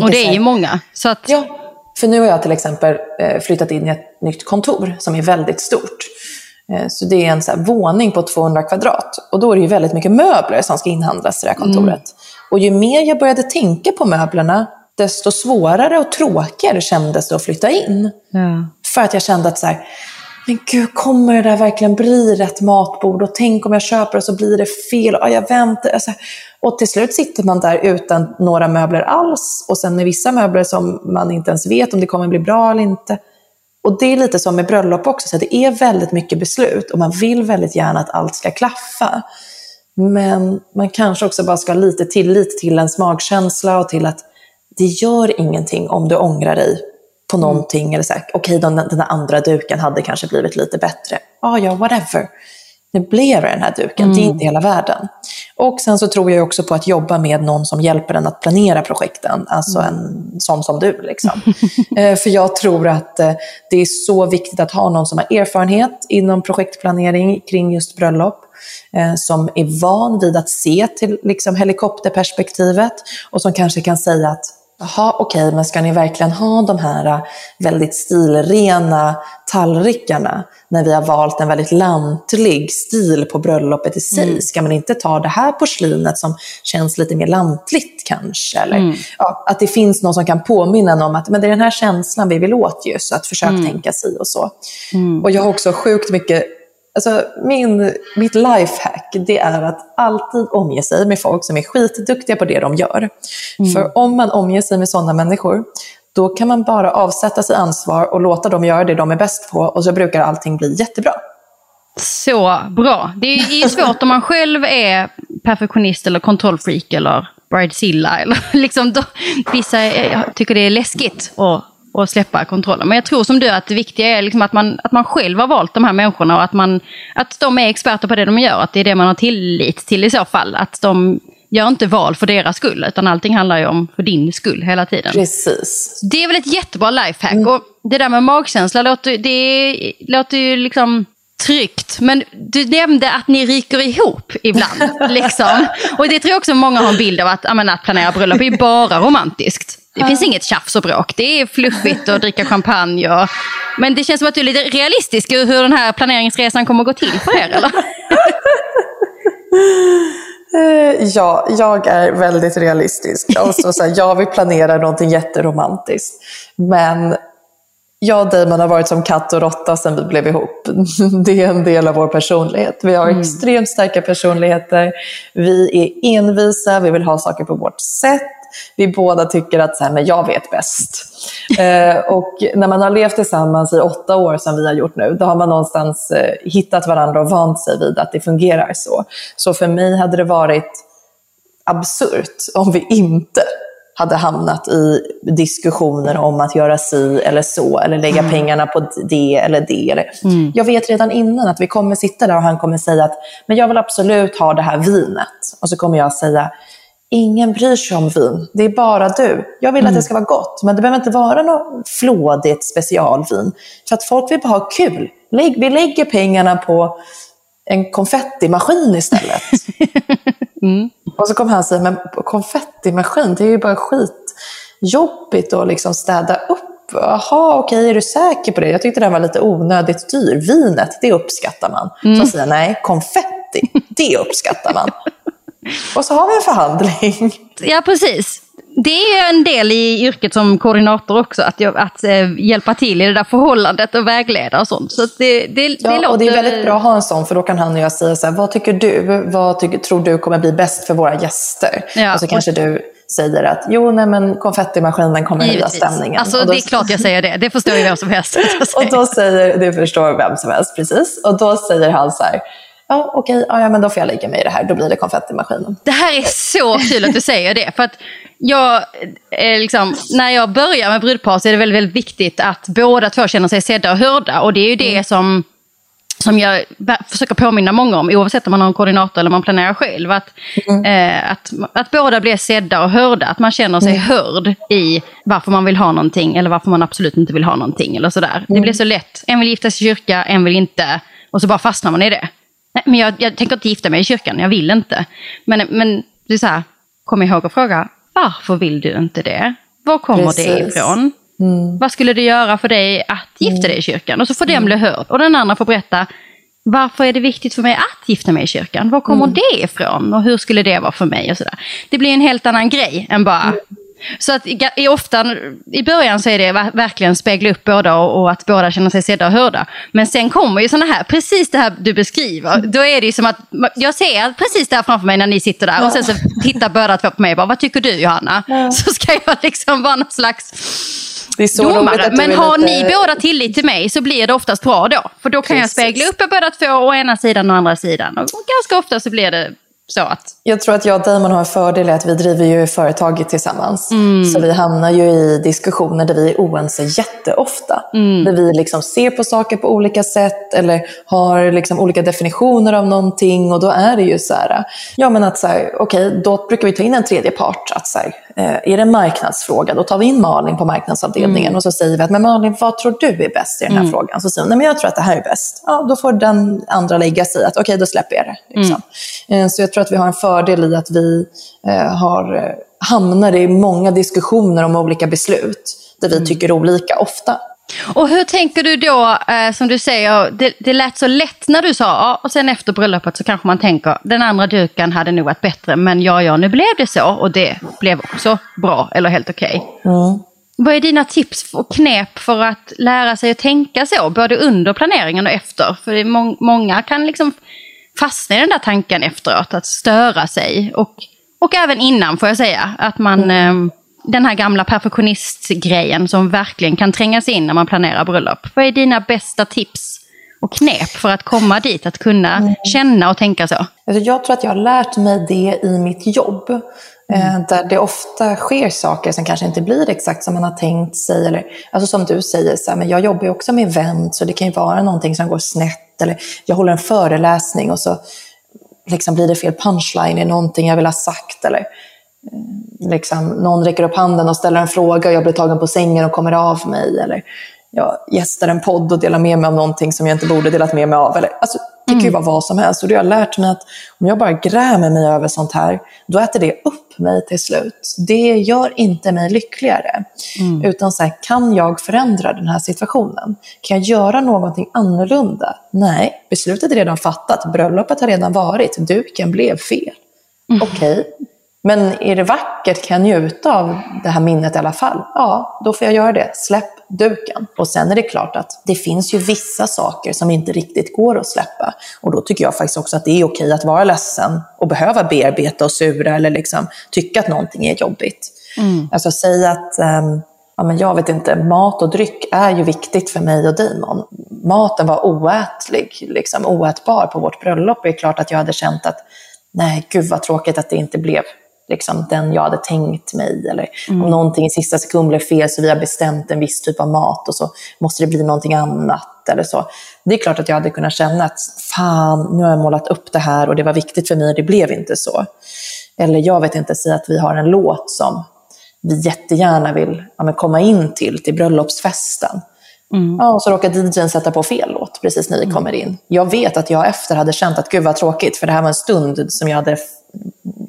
och det är ju många. Så att... Ja, för nu har jag till exempel eh, flyttat in i ett nytt kontor som är väldigt stort. Eh, så det är en så våning på 200 kvadrat. Och då är det ju väldigt mycket möbler som ska inhandlas i det här kontoret. Mm. Och ju mer jag började tänka på möblerna, desto svårare och tråkigare kändes det att flytta in. Ja. För att jag kände att så här, men gud, kommer det där verkligen bli rätt matbord? Och tänk om jag köper det så blir det fel. Och jag väntar. Alltså, och till slut sitter man där utan några möbler alls. Och sen med vissa möbler som man inte ens vet om det kommer bli bra eller inte. Och det är lite som med bröllop också, så det är väldigt mycket beslut och man vill väldigt gärna att allt ska klaffa. Men man kanske också bara ska ha lite tillit till ens magkänsla och till att det gör ingenting om du ångrar dig på mm. någonting. Mm. Eller så okej, okay, den, den andra duken hade kanske blivit lite bättre. Ah, ja, whatever. Nu blev det den här duken, mm. det är mm. inte hela världen. Och sen så tror jag också på att jobba med någon som hjälper en att planera projekten, alltså mm. en sån som du. Liksom. eh, för jag tror att eh, det är så viktigt att ha någon som har erfarenhet inom projektplanering kring just bröllop, eh, som är van vid att se till liksom, helikopterperspektivet och som kanske kan säga att Jaha, okej, okay, men ska ni verkligen ha de här äh, väldigt stilrena tallrikarna när vi har valt en väldigt lantlig stil på bröllopet i sig? Mm. Ska man inte ta det här porslinet som känns lite mer lantligt kanske? Eller, mm. ja, att det finns någon som kan påminna en om att men det är den här känslan vi vill åt ju, så att försök mm. tänka sig och så. Mm. Och jag har också sjukt mycket Alltså, min, mitt lifehack det är att alltid omge sig med folk som är skitduktiga på det de gör. Mm. För om man omger sig med sådana människor, då kan man bara avsätta sig ansvar och låta dem göra det de är bäst på och så brukar allting bli jättebra. Så bra. Det är svårt om man själv är perfektionist eller kontrollfreak eller bridezilla. Eller liksom då, vissa tycker det är läskigt att och släppa kontrollen. Men jag tror som du att det viktiga är liksom att, man, att man själv har valt de här människorna och att, man, att de är experter på det de gör. Att det är det man har tillit till i så fall. Att de gör inte val för deras skull, utan allting handlar ju om för din skull hela tiden. Precis. Det är väl ett jättebra lifehack. Mm. Och det där med magkänsla låter, det låter ju liksom tryggt. Men du nämnde att ni ryker ihop ibland. liksom. Och det tror jag också många har en bild av att, att planera bröllop är bara romantiskt. Det finns inget tjafs och bråk. Det är fluffigt att dricka champagne. Och... Men det känns som att du är lite realistisk hur den här planeringsresan kommer att gå till för er, eller? Eh, ja, jag är väldigt realistisk. Och så, så här, jag vill planera någonting jätteromantiskt. Men jag och Damon har varit som katt och råtta sedan vi blev ihop. Det är en del av vår personlighet. Vi har mm. extremt starka personligheter. Vi är envisa, vi vill ha saker på vårt sätt vi båda tycker att så här, men jag vet bäst. Eh, och när man har levt tillsammans i åtta år som vi har gjort nu, då har man någonstans eh, hittat varandra och vant sig vid att det fungerar så. Så för mig hade det varit absurt om vi inte hade hamnat i diskussioner om att göra si eller så, eller lägga mm. pengarna på det eller det. Eller. Mm. Jag vet redan innan att vi kommer sitta där och han kommer säga att men jag vill absolut ha det här vinet. Och så kommer jag säga, Ingen bryr sig om vin. Det är bara du. Jag vill mm. att det ska vara gott, men det behöver inte vara något flådigt specialvin. För att folk vill bara ha kul. Vi lägger pengarna på en konfettimaskin istället. mm. Och så kommer han säga, men konfettimaskin, det är ju bara skitjobbigt att liksom städa upp. Jaha, okej, är du säker på det? Jag tyckte den var lite onödigt dyr. Vinet, det uppskattar man. Mm. Så säger nej, konfetti, det uppskattar man. Och så har vi en förhandling. Ja, precis. Det är en del i yrket som koordinator också, att, att äh, hjälpa till i det där förhållandet och vägleda och sånt. Så det, det, det ja, låter... och det är väldigt bra att ha en sån, för då kan han och jag säga så här, vad tycker du? Vad tycker, tror du kommer bli bäst för våra gäster? Ja, och så kanske du säger att jo, nej, men konfettimaskinen kommer höja stämningen. Alltså, då... det är klart jag säger det, det förstår ju vem som helst. och då säger, det förstår vem som helst, precis. Och då säger han så här, ja okej, ja, men då får jag lägga mig i det här, då blir det konfettimaskinen. Det här är så kul att du säger det. För att jag, liksom, när jag börjar med brudpar så är det väldigt, väldigt viktigt att båda två känner sig sedda och hörda. Och det är ju det mm. som som jag försöker påminna många om, oavsett om man har en koordinator eller man planerar själv. Att, mm. eh, att, att båda blir sedda och hörda, att man känner sig mm. hörd i varför man vill ha någonting eller varför man absolut inte vill ha någonting. Eller sådär. Mm. Det blir så lätt, en vill gifta sig i kyrka, en vill inte. Och så bara fastnar man i det. Nej, men jag, jag tänker inte gifta mig i kyrkan, jag vill inte. Men, men det är så här, kom ihåg att fråga, varför vill du inte det? Var kommer Precis. det ifrån? Mm. Vad skulle det göra för dig att gifta dig i kyrkan? Och så får mm. den bli hörd. Och den andra får berätta, varför är det viktigt för mig att gifta mig i kyrkan? Var kommer mm. det ifrån? Och hur skulle det vara för mig? Och sådär. Det blir en helt annan grej än bara mm. Så att i, ofta, i början så är det verkligen spegla upp båda och, och, att båda känner sig sedda och hörda. Men sen kommer ju sådana här, precis det här du beskriver. Då är det ju som att jag ser precis det här framför mig när ni sitter där ja. och sen så tittar båda två på mig och bara, vad tycker du Johanna? Ja. Så ska jag liksom vara någon slags domare. Men har lite... ni båda tillit till mig så blir det oftast bra då. För då kan Precis. jag spegla upp er båda två, å ena sidan och andra sidan. Och ganska ofta så blir det så att... Jag tror att jag och Damon har en fördel i att vi driver ju företaget tillsammans. Mm. Så vi hamnar ju i diskussioner där vi är oense jätteofta. Mm. Där vi liksom ser på saker på olika sätt eller har liksom olika definitioner av någonting. Och då är det ju så här, ja men att så här, okej, okay, då brukar vi ta in en tredje part. Att så här, Eh, är det en marknadsfråga, då tar vi in Malin på marknadsavdelningen mm. och så säger vi att men Malin, vad tror du är bäst i den här mm. frågan? Så säger hon, nej men jag tror att det här är bäst. Ja, då får den andra lägga sig att okej, okay, då släpper jag det. Liksom. Mm. Så jag tror att vi har en fördel i att vi eh, har, hamnar i många diskussioner om olika beslut där vi mm. tycker olika ofta. Och hur tänker du då, eh, som du säger, det, det lät så lätt när du sa, ja, och sen efter bröllopet så kanske man tänker, den andra duken hade nog varit bättre, men ja, ja, nu blev det så och det blev också bra eller helt okej. Okay. Mm. Vad är dina tips och knep för att lära sig att tänka så, både under planeringen och efter? För må många kan liksom fastna i den där tanken efteråt, att störa sig. Och, och även innan får jag säga, att man mm. eh, den här gamla perfektionistgrejen som verkligen kan trängas in när man planerar bröllop. Vad är dina bästa tips och knep för att komma dit, att kunna mm. känna och tänka så? Alltså jag tror att jag har lärt mig det i mitt jobb. Eh, mm. Där det ofta sker saker som kanske inte blir exakt som man har tänkt sig. Eller, alltså som du säger, så här, men jag jobbar ju också med event, så det kan ju vara någonting som går snett. Eller jag håller en föreläsning och så liksom blir det fel punchline i någonting jag vill ha sagt. Eller, liksom, någon räcker upp handen och ställer en fråga och jag blir tagen på sängen och kommer av mig. Eller jag gästar en podd och delar med mig av någonting som jag inte borde delat med mig av. Eller, alltså, det kan ju mm. vara vad som helst. Och det har jag lärt mig att om jag bara grämer mig över sånt här, då äter det upp mig till slut. Det gör inte mig lyckligare. Mm. Utan så här, kan jag förändra den här situationen? Kan jag göra någonting annorlunda? Nej, beslutet är redan fattat. Bröllopet har redan varit. Duken blev fel. Mm. Okej, okay, men är det vackert, kan jag njuta av det här minnet i alla fall? Ja, då får jag göra det. Släpp duken. Och sen är det klart att det finns ju vissa saker som inte riktigt går att släppa. Och då tycker jag faktiskt också att det är okej att vara ledsen och behöva bearbeta och sura eller liksom tycka att någonting är jobbigt. Mm. Alltså säga att um, ja, men jag vet inte, mat och dryck är ju viktigt för mig och Damon. Maten var oätlig, liksom, oätbar på vårt bröllop. Det är klart att jag hade känt att nej, gud vad tråkigt att det inte blev liksom, den jag hade tänkt mig. Eller mm. om någonting i sista sekund blev fel så vi har bestämt en viss typ av mat och så måste det bli någonting annat. Eller så. Det är klart att jag hade kunnat känna att fan, nu har jag målat upp det här och det var viktigt för mig och det blev inte så. Eller jag vet inte, säga att vi har en låt som vi jättegärna vill ja, komma in till, till bröllopsfesten. Mm. Ja, och så råkar DJn sätta på fel låt precis när vi mm. kommer in. Jag vet att jag efter hade känt att gud vad tråkigt, för det här var en stund som jag hade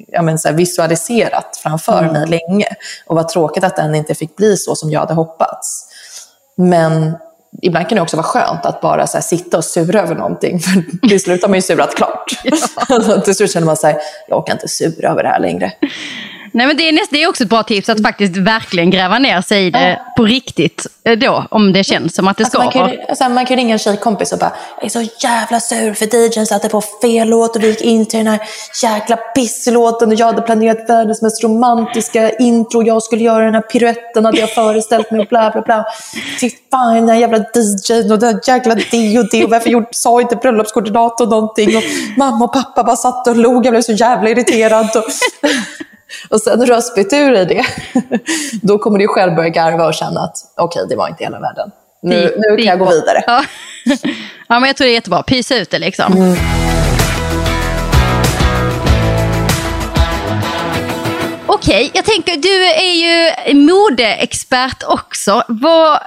ja, men så visualiserat framför mm. mig länge. Och vad tråkigt att den inte fick bli så som jag hade hoppats. Men ibland kan det också vara skönt att bara så sitta och sura över någonting. För till slut har man ju surat klart. Ja. till slut känner man att jag orkar inte sura över det här längre. Nej, men det, är näst, det är också ett bra tips att faktiskt verkligen gräva ner sig i det ja. på riktigt. Eh, då, om det känns som att det ska. Alltså man, kan, alltså man kan ringa en tjejkompis och bara, jag är så jävla sur för DJn satte på fel låt och vi gick in till den här jäkla pisslåten och jag hade planerat världens mest romantiska intro. Jag skulle göra den här piruetten hade jag föreställt mig och bla bla bla. Fy fan, den här jävla DJn och den jäkla det och det och varför gjort, sa inte bröllopskoordinator någonting? Och mamma och pappa bara satt och log, jag blev så jävla irriterad. Och, och sen spytt ur dig det, då kommer du själv börja garva och känna att okej, okay, det var inte hela världen. Nu, nu kan jag gå vidare. Ja. ja, men jag tror det är jättebra. Pysa ut det liksom. Mm. Okej, okay, jag tänker, du är ju modeexpert också. Vad,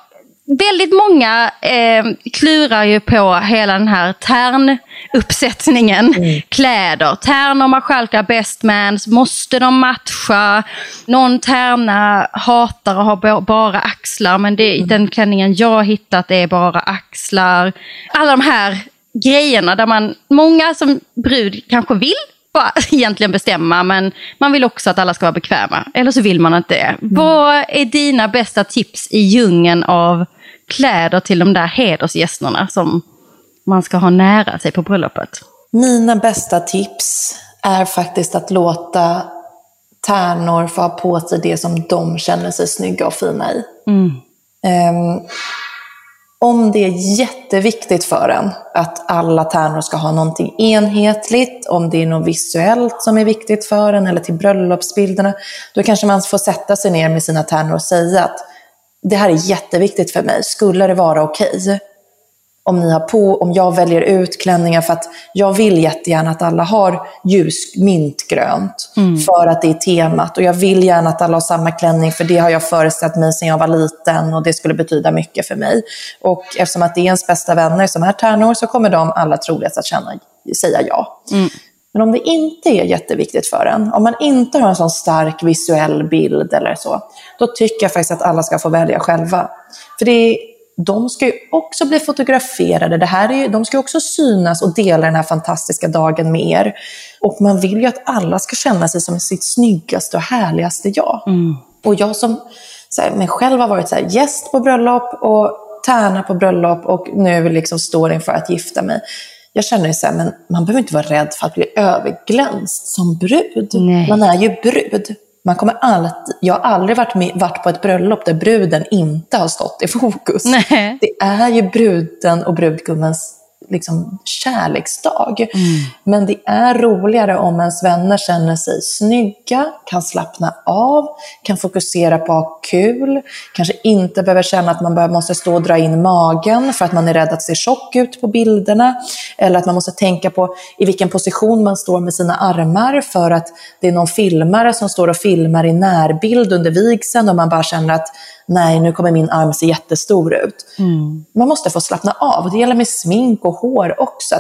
väldigt många eh, klurar ju på hela den här tärnuppsättningen. Mm. Kläder, tärnor, marskalkar, bestmans, måste de matcha? Någon tärna hatar att ha bara axlar, men det, mm. den klänningen jag hittat är bara axlar. Alla de här grejerna där man, många som brud kanske vill bara egentligen bestämma, men man vill också att alla ska vara bekväma. Eller så vill man inte det. Mm. Vad är dina bästa tips i djungeln av kläder till de där hedersgästerna som man ska ha nära sig på bröllopet? Mina bästa tips är faktiskt att låta tärnor få ha på sig det som de känner sig snygga och fina i. Mm. Um, om det är jätteviktigt för en att alla tärnor ska ha någonting enhetligt, om det är något visuellt som är viktigt för en eller till bröllopsbilderna, då kanske man får sätta sig ner med sina tärnor och säga att det här är jätteviktigt för mig, skulle det vara okej? Okay? om ni har på, om jag väljer ut klänningar för att jag vill jättegärna att alla har ljus mintgrönt mm. för att det är temat och jag vill gärna att alla har samma klänning för det har jag föreställt mig sedan jag var liten och det skulle betyda mycket för mig. Och eftersom att det är ens bästa vänner som är tärnor så kommer de alla troligast att känna, säga ja. Mm. Men om det inte är jätteviktigt för en, om man inte har en sån stark visuell bild eller så, då tycker jag faktiskt att alla ska få välja själva. För det är de ska ju också bli fotograferade. Det här är ju, de ska också synas och dela den här fantastiska dagen med er. Och man vill ju att alla ska känna sig som sitt snyggaste och härligaste jag. Mm. Och jag som så här, mig själv har varit så här, gäst på bröllop och tärna på bröllop och nu liksom står inför att gifta mig. Jag känner så här, men man behöver inte vara rädd för att bli överglänst som brud. Nej. Man är ju brud. Man kommer alltid, jag har aldrig varit, med, varit på ett bröllop där bruden inte har stått i fokus. Nej. Det är ju bruden och brudgummens liksom, kärleksdag. Mm. Men det är roligare om ens vänner känner sig snygga, kan slappna av, kan fokusera på att ha kul, kanske inte behöver känna att man måste stå och dra in magen för att man är rädd att se tjock ut på bilderna. Eller att man måste tänka på i vilken position man står med sina armar för att det är någon filmare som står och filmar i närbild under vigseln och man bara känner att nej, nu kommer min arm se jättestor ut. Mm. Man måste få slappna av. Det gäller med smink och hår också.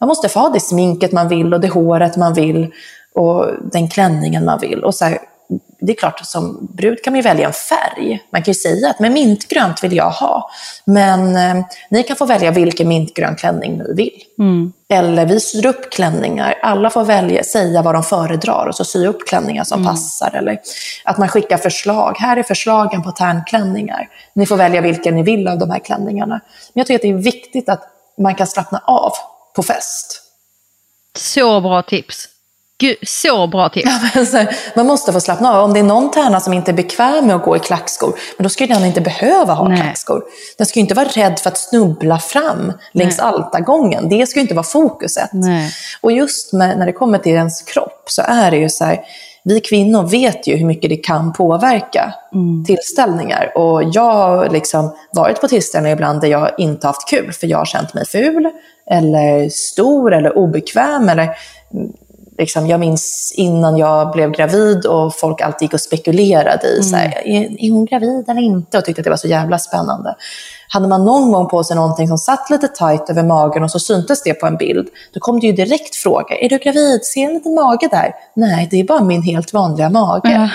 Man måste få ha det sminket man vill och det håret man vill och den klänningen man vill. Och så här, det är klart, som brud kan man ju välja en färg. Man kan ju säga att men mintgrönt vill jag ha. Men eh, ni kan få välja vilken mintgrön klänning ni vill. Mm. Eller vi syr upp klänningar. Alla får välja, säga vad de föredrar och så sy upp klänningar som mm. passar. Eller att man skickar förslag. Här är förslagen på tärnklänningar. Ni får välja vilken ni vill av de här klänningarna. Men jag tycker att det är viktigt att man kan slappna av på fest. Så bra tips. Gud, så bra tips. Ja, man måste få slappna av. Om det är någon tärna som inte är bekväm med att gå i klackskor, men då ska den inte behöva ha Nej. klackskor. Den ska inte vara rädd för att snubbla fram längs altargången. Det ska inte vara fokuset. Nej. Och just med, när det kommer till ens kropp så är det ju så här, vi kvinnor vet ju hur mycket det kan påverka mm. tillställningar. Och jag har liksom varit på tillställningar ibland där jag inte haft kul, för jag har känt mig ful, eller stor, eller obekväm, eller liksom, jag minns innan jag blev gravid och folk alltid gick och spekulerade i mm. så här, är, är hon gravid eller inte? Och tyckte att det var så jävla spännande. Hade man någon gång på sig någonting som satt lite tight över magen och så syntes det på en bild, då kom det ju direkt fråga, är du gravid? Ser en liten mage där? Nej, det är bara min helt vanliga mage. Mm.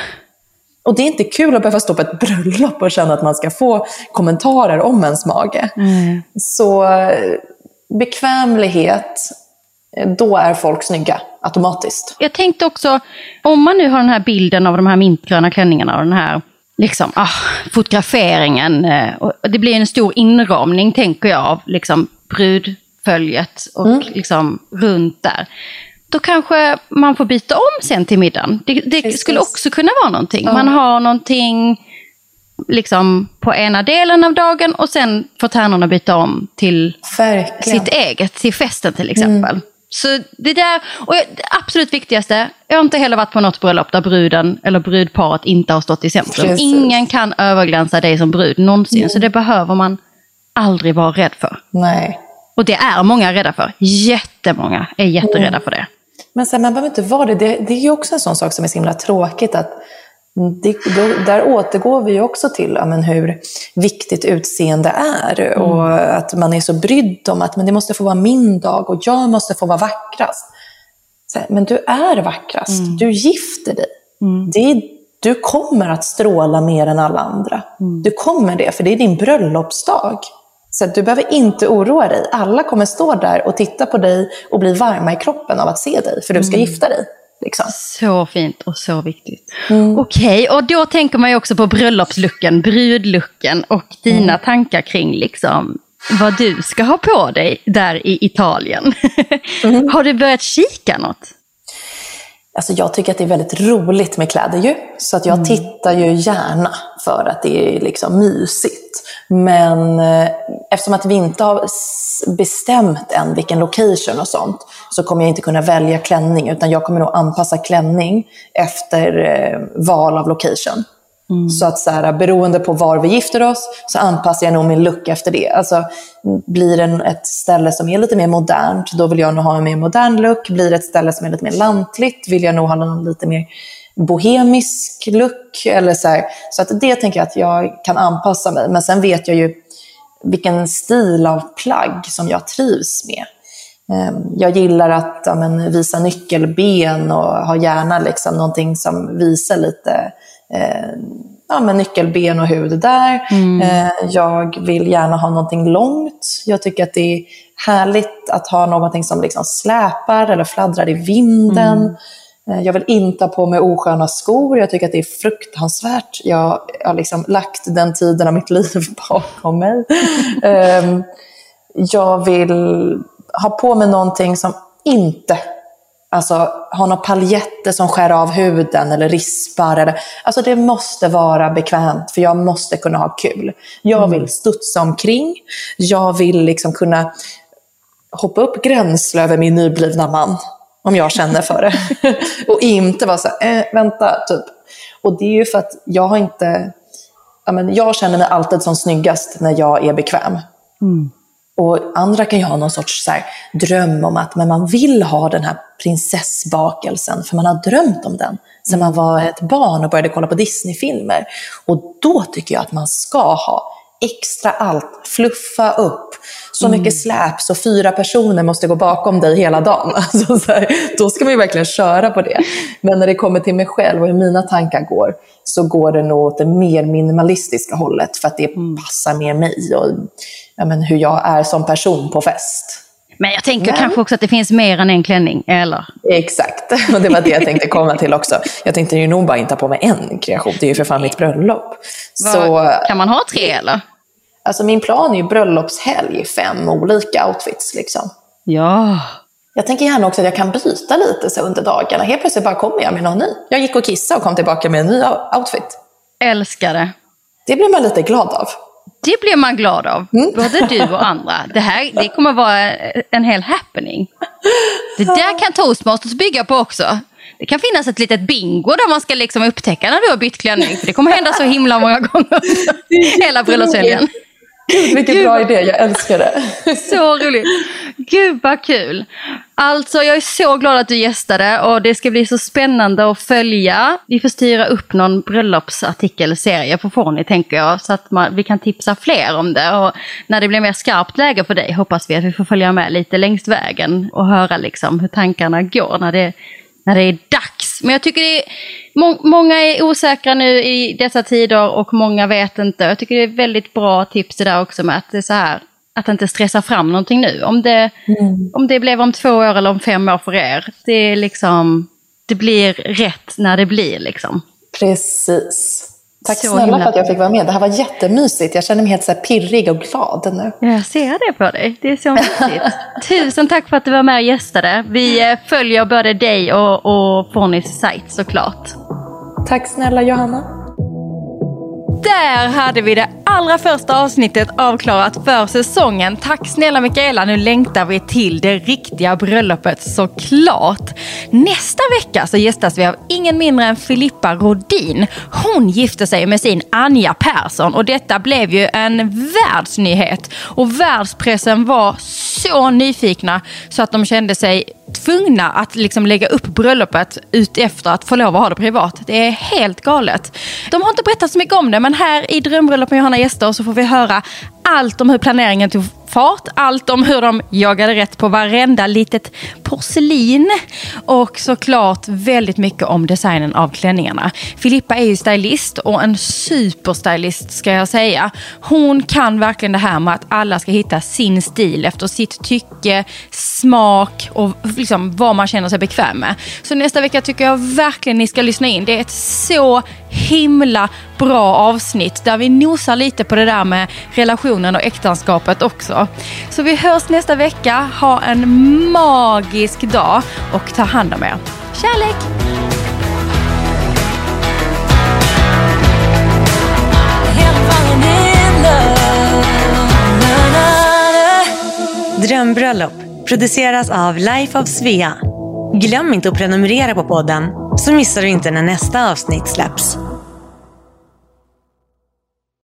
Och det är inte kul att behöva stå på ett bröllop och känna att man ska få kommentarer om ens mage. Mm. Så eh, bekvämlighet då är folk snygga automatiskt. Jag tänkte också, om man nu har den här bilden av de här mintgröna klänningarna och den här liksom, ah, fotograferingen. Eh, och det blir en stor inramning, tänker jag, av liksom, brudföljet och mm. liksom, runt där. Då kanske man får byta om sen till middagen. Det, det skulle också kunna vara någonting. Man har någonting liksom på ena delen av dagen och sen får tärnorna byta om till Verkligen. sitt eget, till festen till exempel. Mm. Så det där, och det absolut viktigaste, jag har inte heller varit på något bröllop där bruden eller brudparet inte har stått i centrum. Precis. Ingen kan överglänsa dig som brud någonsin, mm. så det behöver man aldrig vara rädd för. Nej. Och det är många rädda för. Jättemånga är jätterädda mm. för det. Men sen, man behöver inte vara det. det. Det är ju också en sån sak som är så himla tråkigt. att det, då, där återgår vi också till ja, men hur viktigt utseende är mm. och att man är så brydd om att men det måste få vara min dag och jag måste få vara vackrast. Så, men du är vackrast, mm. du gifter dig. Mm. Det, du kommer att stråla mer än alla andra. Mm. Du kommer det, för det är din bröllopsdag. Så du behöver inte oroa dig. Alla kommer stå där och titta på dig och bli varma i kroppen av att se dig, för du ska mm. gifta dig. Liksom. Så fint och så viktigt. Mm. Okej, okay, och då tänker man ju också på bröllopslucken, brudlucken och dina mm. tankar kring liksom vad du ska ha på dig där i Italien. Mm. Har du börjat kika något? Alltså jag tycker att det är väldigt roligt med kläder ju. Så att jag mm. tittar ju gärna för att det är liksom mysigt. Men eh, eftersom att vi inte har bestämt än vilken location och sånt så kommer jag inte kunna välja klänning utan jag kommer nog anpassa klänning efter eh, val av location. Mm. Så att så här, beroende på var vi gifter oss så anpassar jag nog min look efter det. Alltså, blir det ett ställe som är lite mer modernt, då vill jag nog ha en mer modern look. Blir det ett ställe som är lite mer lantligt, vill jag nog ha en lite mer bohemisk look. Eller så här. så att det tänker jag att jag kan anpassa mig. Men sen vet jag ju vilken stil av plagg som jag trivs med. Ehm, jag gillar att ja, men, visa nyckelben och ha gärna liksom någonting som visar lite eh, ja, men nyckelben och hud där. Mm. Eh, jag vill gärna ha någonting långt. Jag tycker att det är härligt att ha någonting som liksom släpar eller fladdrar i vinden. Mm. Eh, jag vill inte ha på mig osköna skor. Jag tycker att det är fruktansvärt. Jag har liksom lagt den tiden av mitt liv bakom mig. um, jag vill ha på mig någonting som inte Alltså ha några paljetter som skär av huden eller rispar. Eller, alltså det måste vara bekvämt för jag måste kunna ha kul. Jag vill mm. studsa omkring. Jag vill liksom kunna hoppa upp gränsle över min nyblivna man. Om jag känner för det. och inte vara så här, eh, vänta, typ. Och det är ju för att jag har inte... Jag, men, jag känner mig alltid som snyggast när jag är bekväm. Mm. Och andra kan ju ha någon sorts så här, dröm om att men man vill ha den här prinsessbakelsen, för man har drömt om den sen man var ett barn och började kolla på Disneyfilmer. Och då tycker jag att man ska ha extra allt, fluffa upp, så mm. mycket släp så fyra personer måste gå bakom dig hela dagen. Alltså, så här, då ska man ju verkligen köra på det. Men när det kommer till mig själv och hur mina tankar går, så går det nog åt det mer minimalistiska hållet, för att det mm. passar mer mig och ja, men, hur jag är som person på fest. Men jag tänker Men. kanske också att det finns mer än en klänning, eller? Exakt, och det var det jag tänkte komma till också. Jag tänkte ju nog bara inte ha på mig en kreation, det är ju för fan mitt bröllop. Så, kan man ha tre eller? Alltså min plan är ju bröllopshelg, fem olika outfits liksom. Ja. Jag tänker gärna också att jag kan byta lite så under dagarna. Helt plötsligt bara kommer jag med någon ny. Jag gick och kissade och kom tillbaka med en ny outfit. Älskar det. Det blir man lite glad av. Det blir man glad av, mm. både du och andra. Det här det kommer vara en hel happening. Det där kan toastmasters bygga på också. Det kan finnas ett litet bingo där man ska liksom upptäcka när du har bytt klänning. För det kommer hända så himla många gånger hela bröllopshelgen. Gud, vilken Gud. bra idé, jag älskar det. Så roligt. Gud vad kul. Alltså jag är så glad att du gästade och det ska bli så spännande att följa. Vi får styra upp någon bröllopsartikelserie på Forni tänker jag så att man, vi kan tipsa fler om det. Och när det blir mer skarpt läge för dig hoppas vi att vi får följa med lite längs vägen och höra liksom hur tankarna går när det när det är dags. Men jag tycker det är, må, många är osäkra nu i dessa tider och många vet inte. Jag tycker det är väldigt bra tips det där också med att det är så här, att inte stressa fram någonting nu. Om det, mm. om det blev om två år eller om fem år för er, det är liksom, det blir rätt när det blir liksom. Precis. Tack så snälla för att jag fick vara med. Det här var jättemysigt. Jag känner mig helt så pirrig och glad nu. Jag ser det på dig. Det är så mysigt. Tusen tack för att du var med och gästade. Vi eh, följer både dig och, och Fonnys sajt såklart. Tack snälla Johanna. Där hade vi det allra första avsnittet avklarat för säsongen. Tack snälla Mikaela, nu längtar vi till det riktiga bröllopet såklart. Nästa vecka så gästas vi av ingen mindre än Filippa Rodin. Hon gifte sig med sin Anja Persson och detta blev ju en världsnyhet. Och världspressen var så nyfikna så att de kände sig tvungna att liksom lägga upp bröllopet ut efter att få lov att ha det privat. Det är helt galet. De har inte berättat så mycket om det men här i Drömbröllop med Johanna Gäster så får vi höra allt om hur planeringen tog fart. Allt om hur de jagade rätt på varenda litet porslin. Och såklart väldigt mycket om designen av klänningarna. Filippa är ju stylist och en superstylist ska jag säga. Hon kan verkligen det här med att alla ska hitta sin stil efter sitt tycke, smak och liksom vad man känner sig bekväm med. Så nästa vecka tycker jag verkligen ni ska lyssna in. Det är ett så himla bra avsnitt där vi nosar lite på det där med relationer relationen och äktenskapet också. Så vi hörs nästa vecka. Ha en magisk dag och ta hand om er. Kärlek! Drömbröllop produceras av Life of Svea. Glöm inte att prenumerera på podden så missar du inte när nästa avsnitt släpps.